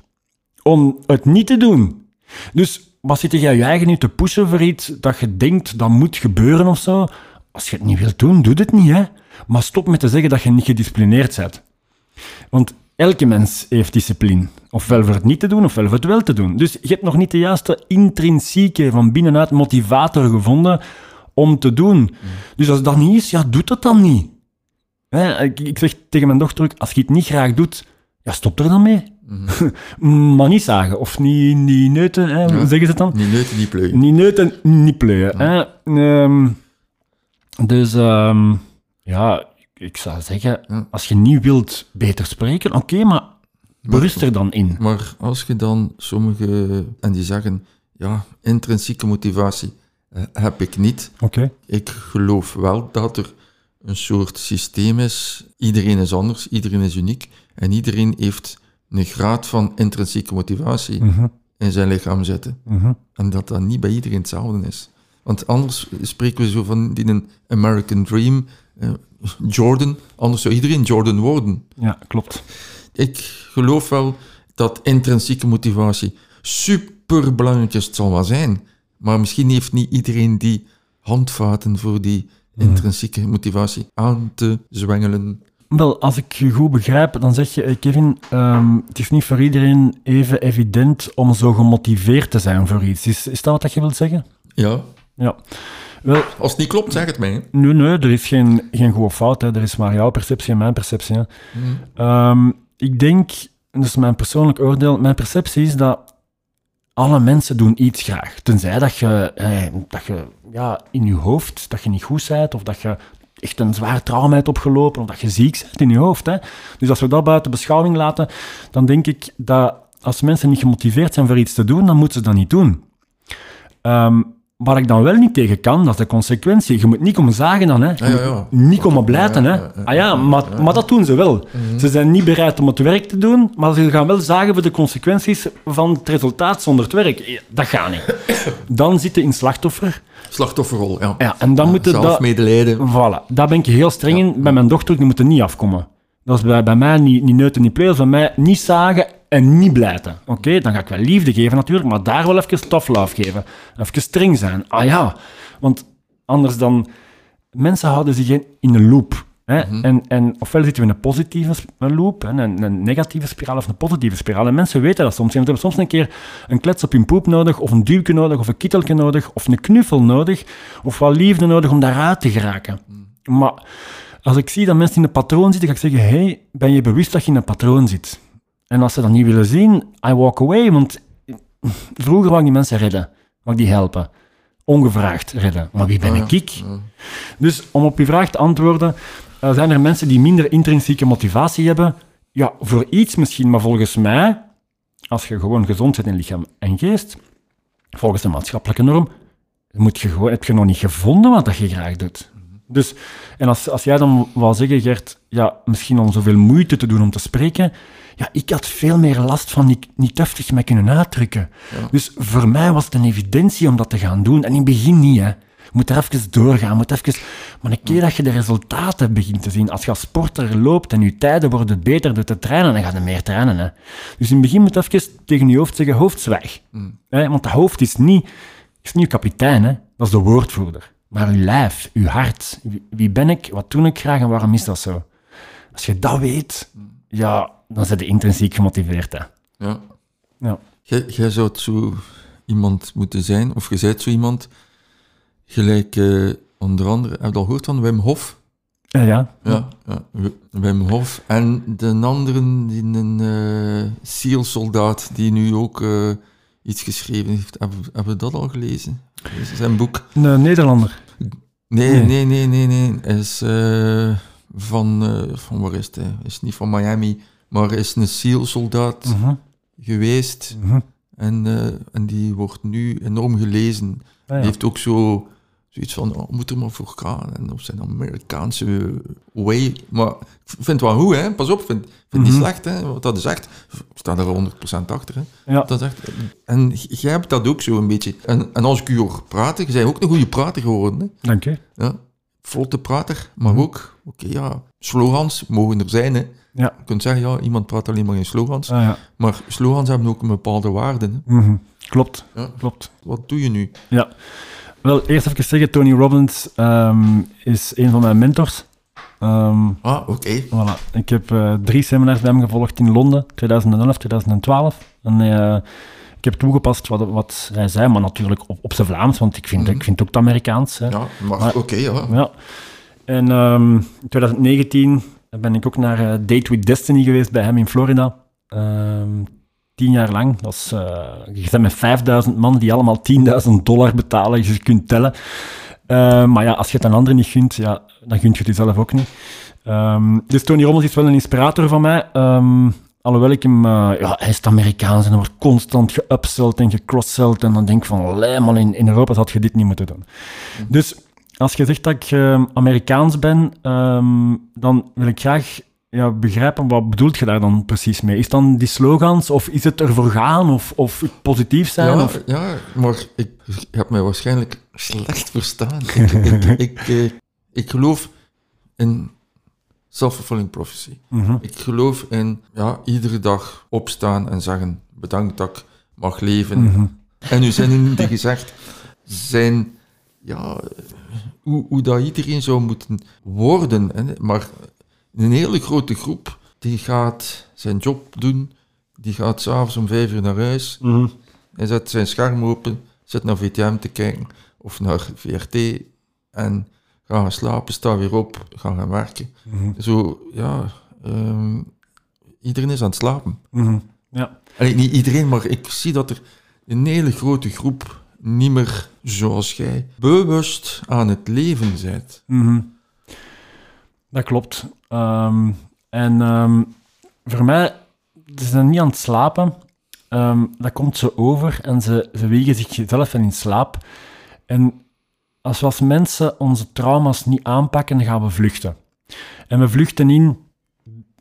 Speaker 2: om het niet te doen. Dus wat zit jij je eigen nu te pushen voor iets dat je denkt dat moet gebeuren of zo? Als je het niet wilt doen, doe het niet, hè. Maar stop met te zeggen dat je niet gedisciplineerd bent. Want elke mens heeft discipline. Ofwel voor het niet te doen, ofwel voor het wel te doen. Dus je hebt nog niet de juiste intrinsieke, van binnenuit motivator gevonden om te doen. Dus als dat niet is, ja, doe dat dan niet. Hè, ik, ik zeg tegen mijn dochter ook, als je het niet graag doet, ja, stop er dan mee. maar niet zagen, of niet, niet neuten, hè,
Speaker 1: Ja.
Speaker 2: zeggen ze het dan?
Speaker 1: Niet neuten, niet pleuien.
Speaker 2: Niet neuten, niet pleuien. Hè? Ehm, dus ehm, ja, ik zou zeggen, als je niet wilt beter spreken, oké, maar berust er dan in.
Speaker 1: Maar als je dan sommige, en die zeggen, ja, intrinsieke motivatie eh, heb ik niet.
Speaker 2: Oké.
Speaker 1: Ik geloof wel dat er een soort systeem is. Iedereen is anders, iedereen is uniek. En iedereen heeft een graad van intrinsieke motivatie.
Speaker 2: Mhm.
Speaker 1: in zijn lichaam zitten.
Speaker 2: Mhm.
Speaker 1: En dat dat niet bij iedereen hetzelfde is. Want anders spreken we zo van die een American Dream, Jordan. Anders zou iedereen Jordan worden.
Speaker 2: Ja, klopt.
Speaker 1: Ik geloof wel dat intrinsieke motivatie super belangrijk is. Het zal wel zijn. Maar misschien heeft niet iedereen die handvaten voor die intrinsieke motivatie aan te zwengelen.
Speaker 2: Wel, als ik je goed begrijp, dan zeg je, eh, Kevin, ehm, het is niet voor iedereen even evident om zo gemotiveerd te zijn voor iets. Is, is dat wat je wilt zeggen?
Speaker 1: Ja,
Speaker 2: Ja. Wel,
Speaker 1: als het niet klopt, zeg het mij.
Speaker 2: nee, nee, er is geen, geen goed of fout. Hè. Er is maar jouw perceptie en mijn perceptie. Hè. Ehm, ik denk, dus mijn persoonlijk oordeel, mijn perceptie is dat alle mensen doen iets graag. Tenzij dat je, eh, dat je ja, in je hoofd, dat je niet goed bent, of dat je echt een zwaar trauma hebt opgelopen, of dat je ziek bent in je hoofd. Hè. Dus als we dat buiten beschouwing laten, dan denk ik dat als mensen niet gemotiveerd zijn voor iets te doen, dan moeten ze dat niet doen. Ehm, waar ik dan wel niet tegen kan, dat is de consequentie. Je moet niet komen zagen dan, hè. Je
Speaker 1: Ja, ja,
Speaker 2: moet niet komen blijten, hè. Ah ja, maar, maar dat doen ze wel. Ze zijn niet bereid om het werk te doen, maar ze gaan wel zagen voor de consequenties van het resultaat zonder het werk. Dat gaat niet. Dan zit je in slachtoffer.
Speaker 1: Slachtofferrol, ja.
Speaker 2: Ja, en dan moet je dat...
Speaker 1: Zelfmedelijden.
Speaker 2: Voilà, daar ben ik heel streng in. Bij mijn dochter, die moet er niet afkomen. Dat is bij, bij mij niet, niet neuten, niet pleurs. Bij mij niet zagen en niet blijten. Oké, dan ga ik wel liefde geven natuurlijk, maar daar wel even tough love geven. Even streng zijn. Ah ja, want anders dan... Mensen houden zich in, een loop. Hè? en, en ofwel zitten we in een positieve loop, hè, een, een negatieve spiraal of een positieve spiraal. En mensen weten dat soms. Ze hebben soms een keer een klets op hun poep nodig, of een duwke nodig, of een kittelke nodig, of een knuffel nodig, of wat liefde nodig om daaruit te geraken. Maar als ik zie dat mensen in een patroon zitten, ga ik zeggen, hey, ben je bewust dat je in een patroon zit? En als ze dat niet willen zien, I walk away, want vroeger wou ik die mensen redden, wou ik die helpen. Ongevraagd redden. Maar wie ben ik? ik? Dus om op uw vraag te antwoorden, eh, zijn er mensen die minder intrinsieke motivatie hebben? Ja, voor iets misschien, maar volgens mij, als je gewoon gezond bent in lichaam en geest, volgens de maatschappelijke norm, moet je gewoon, heb je nog niet gevonden wat dat je graag doet. Dus, en als, als jij dan wou zeggen, Gert, ja, misschien om zoveel moeite te doen om te spreken, ja, ik had veel meer last van niet, niet deftig me kunnen uitdrukken. Dus voor mij was het een evidentie om dat te gaan doen. En in het begin niet, hè. Je moet er even doorgaan, moet even... Maar een keer dat je de resultaten begint te zien, als je als sporter loopt en je tijden worden beter door te trainen, dan ga je meer trainen. Hè. Dus in het begin moet je even tegen je hoofd zeggen, hoofd zwijg. Hè, want het hoofd is niet, is niet je kapitein, hè. dat is de woordvoerder. Maar uw lijf, uw hart, wie, wie ben ik, wat doe ik graag en waarom is dat zo? Als je dat weet, ja, dan ben je intrinsiek gemotiveerd. Hè.
Speaker 1: Ja.
Speaker 2: Ja.
Speaker 1: Jij, zou zo iemand moeten zijn, of je bent zo iemand, gelijk eh, onder andere, heb je al gehoord van Wim Hof?
Speaker 2: Ja, ja.
Speaker 1: Ja, ja. W- Wim Hof. En de anderen, die een eh SEAL-soldaat, die nu ook eh, iets geschreven heeft. Hebben, hebben we dat al gelezen? Is zijn boek?
Speaker 2: Een Nederlander.
Speaker 1: Nee,
Speaker 2: Nee.
Speaker 1: nee, nee, nee, nee. Hij is eh, van, eh, van, waar is het? Hij is niet van Miami, maar is een SEAL-soldaat
Speaker 2: Mhm,
Speaker 1: geweest.
Speaker 2: mhm.
Speaker 1: En, eh, en die wordt nu enorm gelezen.
Speaker 2: Ah, ja.
Speaker 1: Heeft ook zo zoiets van, oh, moet er maar voor gaan. En op zijn Amerikaanse way. Maar ik vind het wel goed, hè. Pas op, vind, vind niet
Speaker 2: Mhm.
Speaker 1: slecht, hè. Want dat is echt... Ik sta er 100% achter, hè.
Speaker 2: Ja.
Speaker 1: Dat is echt... En jij hebt dat ook zo een beetje. En, en als ik u hoor praten, je bent ook een goede prater geworden, hè.
Speaker 2: Dank je.
Speaker 1: Ja. Vlotte prater, maar
Speaker 2: Mhm.
Speaker 1: ook... Oké, ja. Slogans mogen er zijn, hè.
Speaker 2: Ja.
Speaker 1: Je kunt zeggen, ja, iemand praat alleen maar in slogans.
Speaker 2: Ah, ja.
Speaker 1: Maar slogans hebben ook een bepaalde waarde, hè.
Speaker 2: Mhm. Klopt,
Speaker 1: Ja.
Speaker 2: klopt.
Speaker 1: Wat doe je nu?
Speaker 2: Ja. Wel, eerst even zeggen, Tony Robbins ehm, is een van mijn mentors. Ehm,
Speaker 1: Ah, oké.
Speaker 2: voilà. Ik heb eh, drie seminars bij hem gevolgd in Londen, 2011, 2012. En eh, ik heb toegepast wat, wat hij zei, maar natuurlijk op, op zijn Vlaams, want ik vind,
Speaker 1: Mhm.
Speaker 2: ik vind het ook het Amerikaans. Hè.
Speaker 1: Ja, maar, oké, ja.
Speaker 2: Ja. En ehm, in 2019 ben ik ook naar eh, Date with Destiny geweest bij hem in Florida. Ehm, tien jaar lang. Dat is, eh, je bent met 5000 man die allemaal 10.000 dollar betalen. Dus je kunt tellen. Eh, maar ja, als je het aan anderen niet gunt, ja, dan gunt je het jezelf ook niet. Ehm, dus Tony Rommels is wel een inspirator van mij. Ehm, alhoewel ik hem... eh, ja, hij is Amerikaans en er wordt constant geupseld en gecrosselt. En dan denk ik van, allee, man, in, in Europa had je dit niet moeten doen. Dus als je zegt dat ik eh, Amerikaans ben, ehm, dan wil ik graag ja, begrijpen, wat bedoelt je daar dan precies mee? Is dan die slogans, of is het ervoor gaan, of, of positief zijn?
Speaker 1: Ja,
Speaker 2: of...
Speaker 1: ja maar ik, je hebt mij waarschijnlijk slecht verstaan. ik, ik, ik, eh, ik geloof in self-fulfilling prophecy.
Speaker 2: Mhm.
Speaker 1: Ik geloof in ja, iedere dag opstaan en zeggen bedankt dat ik mag leven.
Speaker 2: Mhm.
Speaker 1: En uw zinnen die gezegd zijn, ja, hoe, hoe dat iedereen zou moeten worden. Hè. Maar een hele grote groep die gaat zijn job doen, die gaat s'avonds om vijf uur naar huis,
Speaker 2: Mhm.
Speaker 1: hij zet zijn scherm open, zit naar VTM te kijken of naar VRT en gaan slapen, staat weer op, gaan gaan werken.
Speaker 2: Mhm.
Speaker 1: Zo, ja, ehm, iedereen is aan het slapen.
Speaker 2: Mhm. Ja.
Speaker 1: Allee, niet iedereen, maar ik zie dat er een hele grote groep niet meer, zoals jij, bewust aan het leven bent.
Speaker 2: Mhm. Dat klopt. Ehm, en ehm, voor mij, ze zijn niet aan het slapen. Dat komt zo over en ze, ze wiegen zichzelf in slaap. En als we als mensen onze trauma's niet aanpakken, gaan we vluchten. En we vluchten in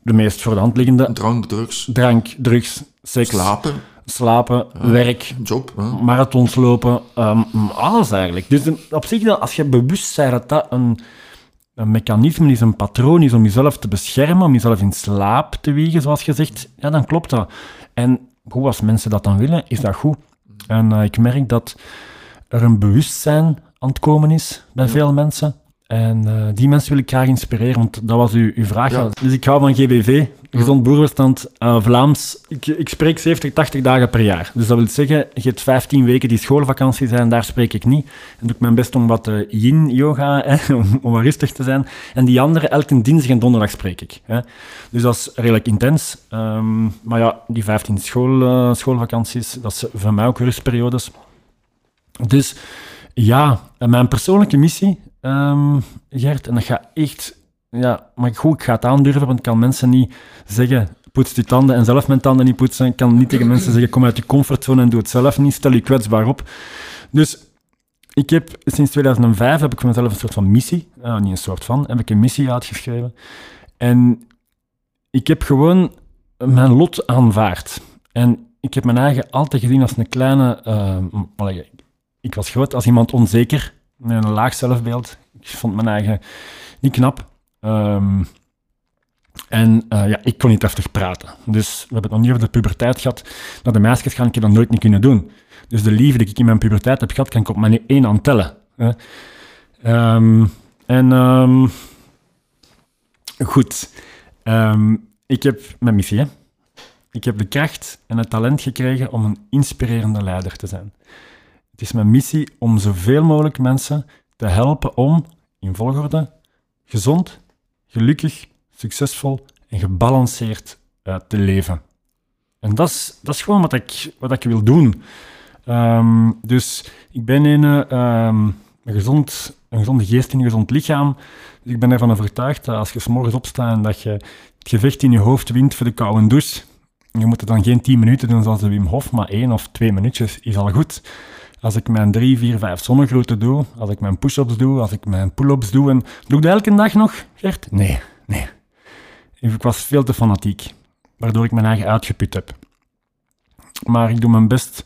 Speaker 2: de meest voor de hand liggende
Speaker 1: Drank, drugs,
Speaker 2: drank, drugs, seks,
Speaker 1: slapen,
Speaker 2: slapen, werk,
Speaker 1: job.
Speaker 2: Marathons lopen, ehm, alles eigenlijk. Dus op zich, als je bewust bent dat dat een, een mechanisme is, een patroon is om jezelf te beschermen, om jezelf in slaap te wiegen, zoals je zegt, ja, dan klopt dat. En goed, als mensen dat dan willen, is dat goed. En eh, ik merk dat er een bewustzijn aan het komen is bij veel mensen. En eh, die mensen wil ik graag inspireren, want dat was uw, uw vraag.
Speaker 1: Ja.
Speaker 2: Dus ik hou van GBV, Gezond Boerenverstand, eh, Vlaams. Ik, ik spreek 70, 80 dagen per jaar. Dus dat wil zeggen, je hebt 15 weken die schoolvakantie zijn, daar spreek ik niet. En doe ik mijn best om wat eh, yin-yoga, om, om wat rustig te zijn. En die andere, elke dinsdag en donderdag spreek ik. Hè. Dus dat is redelijk intens. Ehm, maar ja, die 15 school, schoolvakanties, dat is voor mij ook rustperiodes. Dus ja, mijn persoonlijke missie, ehm, Gert, en dat gaat echt... Ja, maar goed, ik ga het aandurven, want ik kan mensen niet zeggen... Poets je tanden en zelf mijn tanden niet poetsen. Ik kan niet tegen mensen zeggen, kom uit je comfortzone en doe het zelf niet. Stel je kwetsbaar op. Dus ik heb sinds 2005 heb ik voor mezelf een soort van missie, eh, niet een soort van, heb ik een missie uitgeschreven. En ik heb gewoon mijn lot aanvaard. En ik heb mijn eigen altijd gezien als een kleine... allee, ik was groot als iemand onzeker, met een laag zelfbeeld. Ik vond mijn eigen niet knap. Ehm, en eh, ja, ik kon niet heftig praten. Dus we hebben het nog niet over de puberteit gehad. Naar de meisjes gaan ik dat nooit niet kunnen doen. Dus de liefde die ik in mijn puberteit heb gehad, kan ik op mijn één hand tellen. hè. Ehm, en ehm, goed, ik heb mijn missie. Hè? Ik heb de kracht en het talent gekregen om een inspirerende leider te zijn. Het is mijn missie om zoveel mogelijk mensen te helpen om, in volgorde, gezond, gelukkig, succesvol en gebalanceerd eh, te leven. En dat is, dat is gewoon wat ik, wat ik wil doen. Ehm, dus ik ben in eh, ehm, een, gezond, een gezonde geest in een gezond lichaam. Dus ik ben ervan overtuigd dat als je 's morgens opstaat en dat je het gevecht in je hoofd wint voor de koude douche, je moet het dan geen 10 minuten doen zoals de Wim Hof, maar één of twee minuutjes is al goed. Als ik mijn drie, vier, vijf zonnegroeten doe, als ik mijn push-ups doe, als ik mijn pull-ups doe, en doe ik dat elke dag nog, Gert? Nee, nee. Ik was veel te fanatiek, waardoor ik mijn eigen uitgeput heb. Maar ik doe mijn best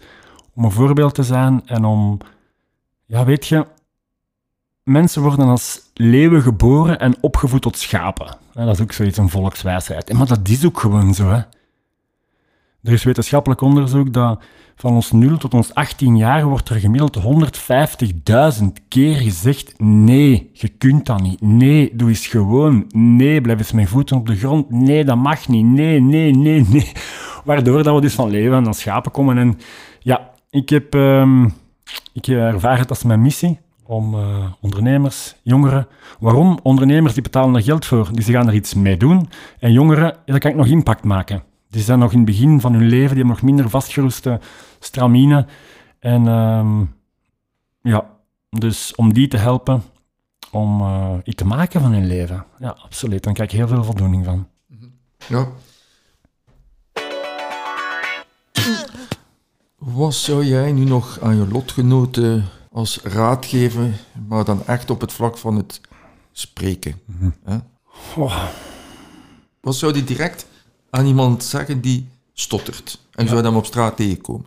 Speaker 2: om een voorbeeld te zijn en om, ja, weet je, mensen worden als leeuwen geboren en opgevoed tot schapen. Dat is ook zoiets, een volkswijsheid. Maar dat is ook gewoon zo, hè. Er is wetenschappelijk onderzoek dat van ons 0 tot ons 18 jaar wordt er gemiddeld 150.000 keer gezegd: nee, je kunt dat niet. Nee, doe eens gewoon. Nee, blijf eens met voeten op de grond. Nee, dat mag niet. Nee, nee, nee, nee. Waardoor dat we dus van leeuwen naar schapen komen. En ja, ik heb ehm, ik ervaar het als mijn missie om eh, ondernemers, jongeren... Waarom? Ondernemers die betalen er geld voor, dus die gaan er iets mee doen. En jongeren, daar kan ik nog impact maken. Die zijn nog in het begin van hun leven, die hebben nog minder vastgeroeste stramine. En ehm, ja, dus om die te helpen, om eh, iets te maken van hun leven. Ja, absoluut. Dan krijg ik heel veel voldoening van.
Speaker 1: Ja. Wat zou jij nu nog aan je lotgenoten als raad geven, maar dan echt op het vlak van het spreken? Hè?
Speaker 2: Oh.
Speaker 1: wat zou je direct aan iemand zeggen die stottert? En zou je hem op straat tegenkomen?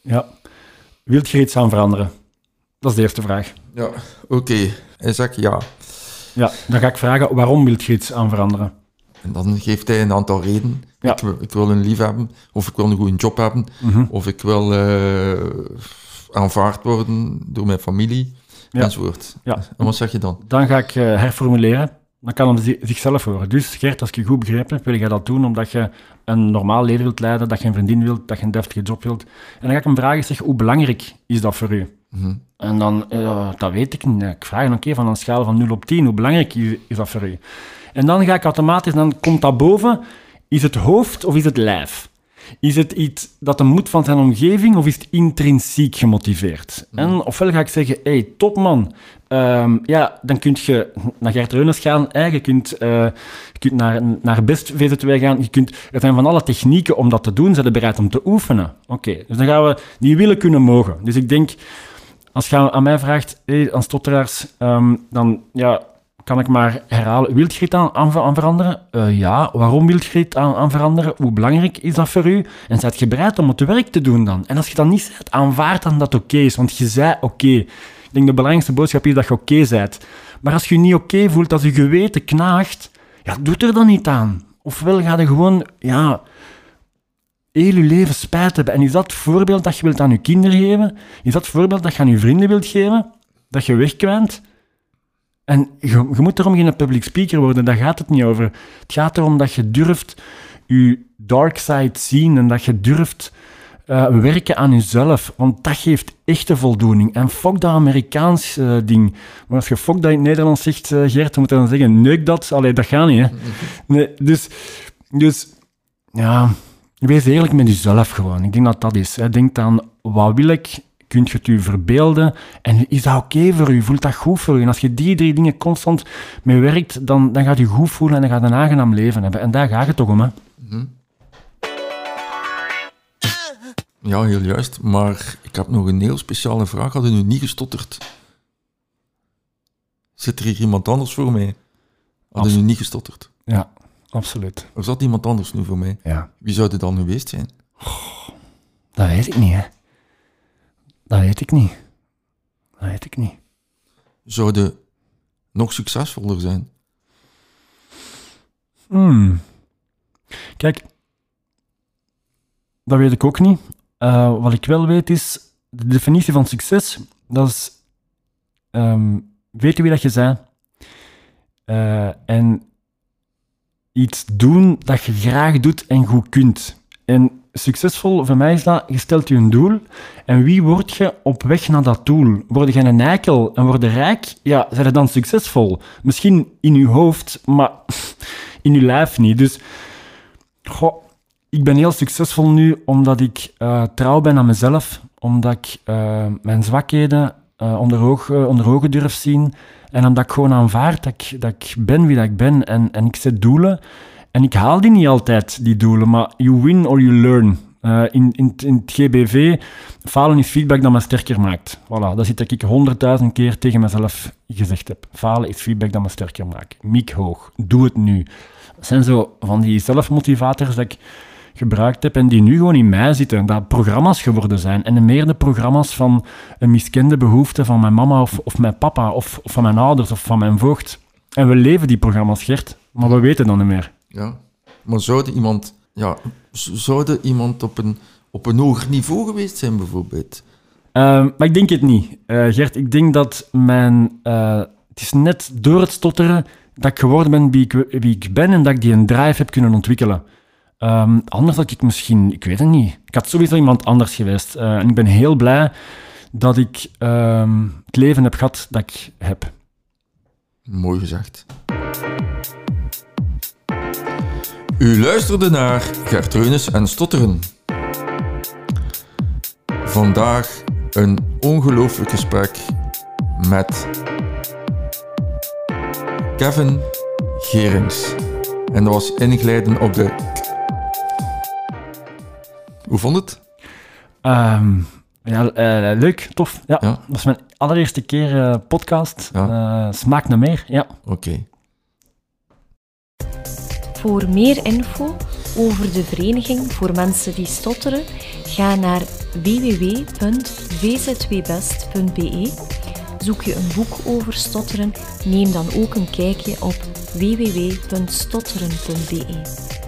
Speaker 2: Ja. Wilt je iets aan veranderen? Dat is de eerste vraag.
Speaker 1: Ja, oké. Hij zegt ja.
Speaker 2: Ja, dan ga ik vragen, waarom wilt je iets aan veranderen?
Speaker 1: En dan geeft hij een aantal redenen.
Speaker 2: Ja.
Speaker 1: Ik, wil, ik wil een lief hebben, of ik wil een goede job hebben,
Speaker 2: Mhm.
Speaker 1: of ik wil eh, aanvaard worden door mijn familie,
Speaker 2: Ja.
Speaker 1: enzovoort.
Speaker 2: Ja.
Speaker 1: En wat zeg je dan?
Speaker 2: Dan ga ik eh, herformuleren. Dan kan hem zi- zichzelf horen. Dus Gert, als ik je goed begrepen heb, wil jij dat doen omdat je een normaal leven wilt leiden, dat je een vriendin wilt, dat je een deftige job wilt. En dan ga ik hem vragen, zeg, hoe belangrijk is dat voor u?
Speaker 1: Mhm.
Speaker 2: En dan, eh, dat weet ik niet. Ik vraag hem, oké, van een schaal van 0 op 10, hoe belangrijk is, is dat voor u? En dan ga ik automatisch, dan komt dat boven, is het hoofd of is het lijf? Is het iets dat hem moet van zijn omgeving of is het intrinsiek gemotiveerd? En ofwel ga ik zeggen, hey, topman, Ehm, ja, dan kun je naar Gert Reunes gaan, je kunt, eh, je kunt naar, naar Best VZ2 gaan, je kunt, er zijn van alle technieken om dat te doen, zijn bereid om te oefenen. Oké, dus dan gaan we die willen kunnen mogen. Dus ik denk, als je aan mij vraagt, hey, aan stotteraars, ehm, dan ja, kan ik maar herhalen. Wilt je het aan, aan, veranderen? Eh, ja. Waarom wilt je het aan, aan veranderen? Hoe belangrijk is dat voor u? En zijt je bereid om het werk te doen dan? En als je dat niet zegt, aanvaard dan dat oké is. Want je zei oké. Ik denk de belangrijkste boodschap is dat je oké bent. Maar als je je niet oké voelt, als je geweten knaagt, ja, doe er dan niet aan. Ofwel ga je gewoon, ja, heel je leven spijt hebben. En is dat het voorbeeld dat je wilt aan je kinderen geven? Is dat het voorbeeld dat je aan je vrienden wilt geven? Dat je wegkwijnt? En je, je moet daarom geen public speaker worden, daar gaat het niet over. Het gaat erom dat je durft je dark side zien en dat je durft eh, werken aan jezelf, want dat geeft echte voldoening. En fuck dat Amerikaans eh, ding. Maar als je fuck dat in het Nederlands zegt, eh, Gert, dan moet je dan zeggen, neuk dat. Allee, dat gaat niet, hè. Dus, dus, ja, wees eerlijk met jezelf gewoon. Ik denk dat dat is. Denk aan, wat wil ik? Kunt je het je verbeelden? En is dat oké voor u? Voelt dat goed voor u? En als je die drie dingen constant mee werkt, dan, dan gaat je goed voelen en dan gaat een aangenaam leven hebben. En daar gaat het toch om, hè.
Speaker 1: Ja, heel juist. Maar ik heb nog een heel speciale vraag. Hadden nu niet gestotterd? Zit er hier iemand anders voor mij? Hadden nu niet gestotterd?
Speaker 2: Ja, absoluut.
Speaker 1: Of zat iemand anders nu voor mij?
Speaker 2: Ja.
Speaker 1: Wie zou het dan geweest zijn?
Speaker 2: Dat weet ik niet, hè. Dat weet ik niet. Dat weet ik niet.
Speaker 1: Zouden nog succesvoller zijn?
Speaker 2: Hmm. Kijk, dat weet ik ook niet. Eh, wat ik wel weet is, de definitie van succes, dat is ehm weten wie dat je bent eh, en iets doen dat je graag doet en goed kunt. En succesvol, voor mij is dat, je stelt je een doel en wie word je op weg naar dat doel? Word je een eikel en word je rijk? Ja, zijn je dan succesvol? Misschien in je hoofd, maar in je lijf niet. Dus, goh, ik ben heel succesvol nu omdat ik eh, trouw ben aan mezelf, omdat ik eh, mijn zwakheden eh, onder, ogen durf zien en omdat ik gewoon aanvaard dat ik, dat ik ben wie dat ik ben en, en ik zet doelen. En ik haal die niet altijd, die doelen, maar you win or you learn. In, in, in het GBV, falen is feedback dat me sterker maakt. Voilà, dat is iets dat ik honderdduizend keer tegen mezelf gezegd heb. Falen is feedback dat me sterker maakt. Miek hoog, doe het nu. Dat zijn zo van die zelfmotivators dat ik gebruikt heb en die nu gewoon in mij zitten, dat programma's geworden zijn. En meer de programma's van een miskende behoefte van mijn mama of, of mijn papa of, of van mijn ouders of van mijn voogd. En we leven die programma's, Gert, maar we weten dat niet meer.
Speaker 1: Ja. Maar zou iemand, ja, z- zou iemand op een, op een hoger niveau geweest zijn, bijvoorbeeld?
Speaker 2: Ehm, maar ik denk het niet. Eh, Gert, ik denk dat mijn... eh, het is net door het stotteren dat ik geworden ben wie ik, wie ik ben en dat ik die een drive heb kunnen ontwikkelen. Ehm, anders had ik misschien... Ik weet het niet. Ik had sowieso iemand anders geweest. Eh, en ik ben heel blij dat ik ehm, het leven heb gehad dat ik heb.
Speaker 1: Mooi gezegd. U luisterde naar Gertreunis en Stotteren. Vandaag een ongelooflijk gesprek met Kevin Gerings. En dat was inglijden op de... Hoe vond het?
Speaker 2: Ehm, ja, eh, leuk, tof. Ja,
Speaker 1: Ja.
Speaker 2: Dat was mijn allereerste keer eh, podcast.
Speaker 1: Ja.
Speaker 2: Eh, smaakt naar meer, ja.
Speaker 1: Oké.
Speaker 3: Voor meer info over de Vereniging voor Mensen die Stotteren, ga naar www.vzwbest.be. Zoek je een boek over stotteren, neem dan ook een kijkje op www.stotteren.be.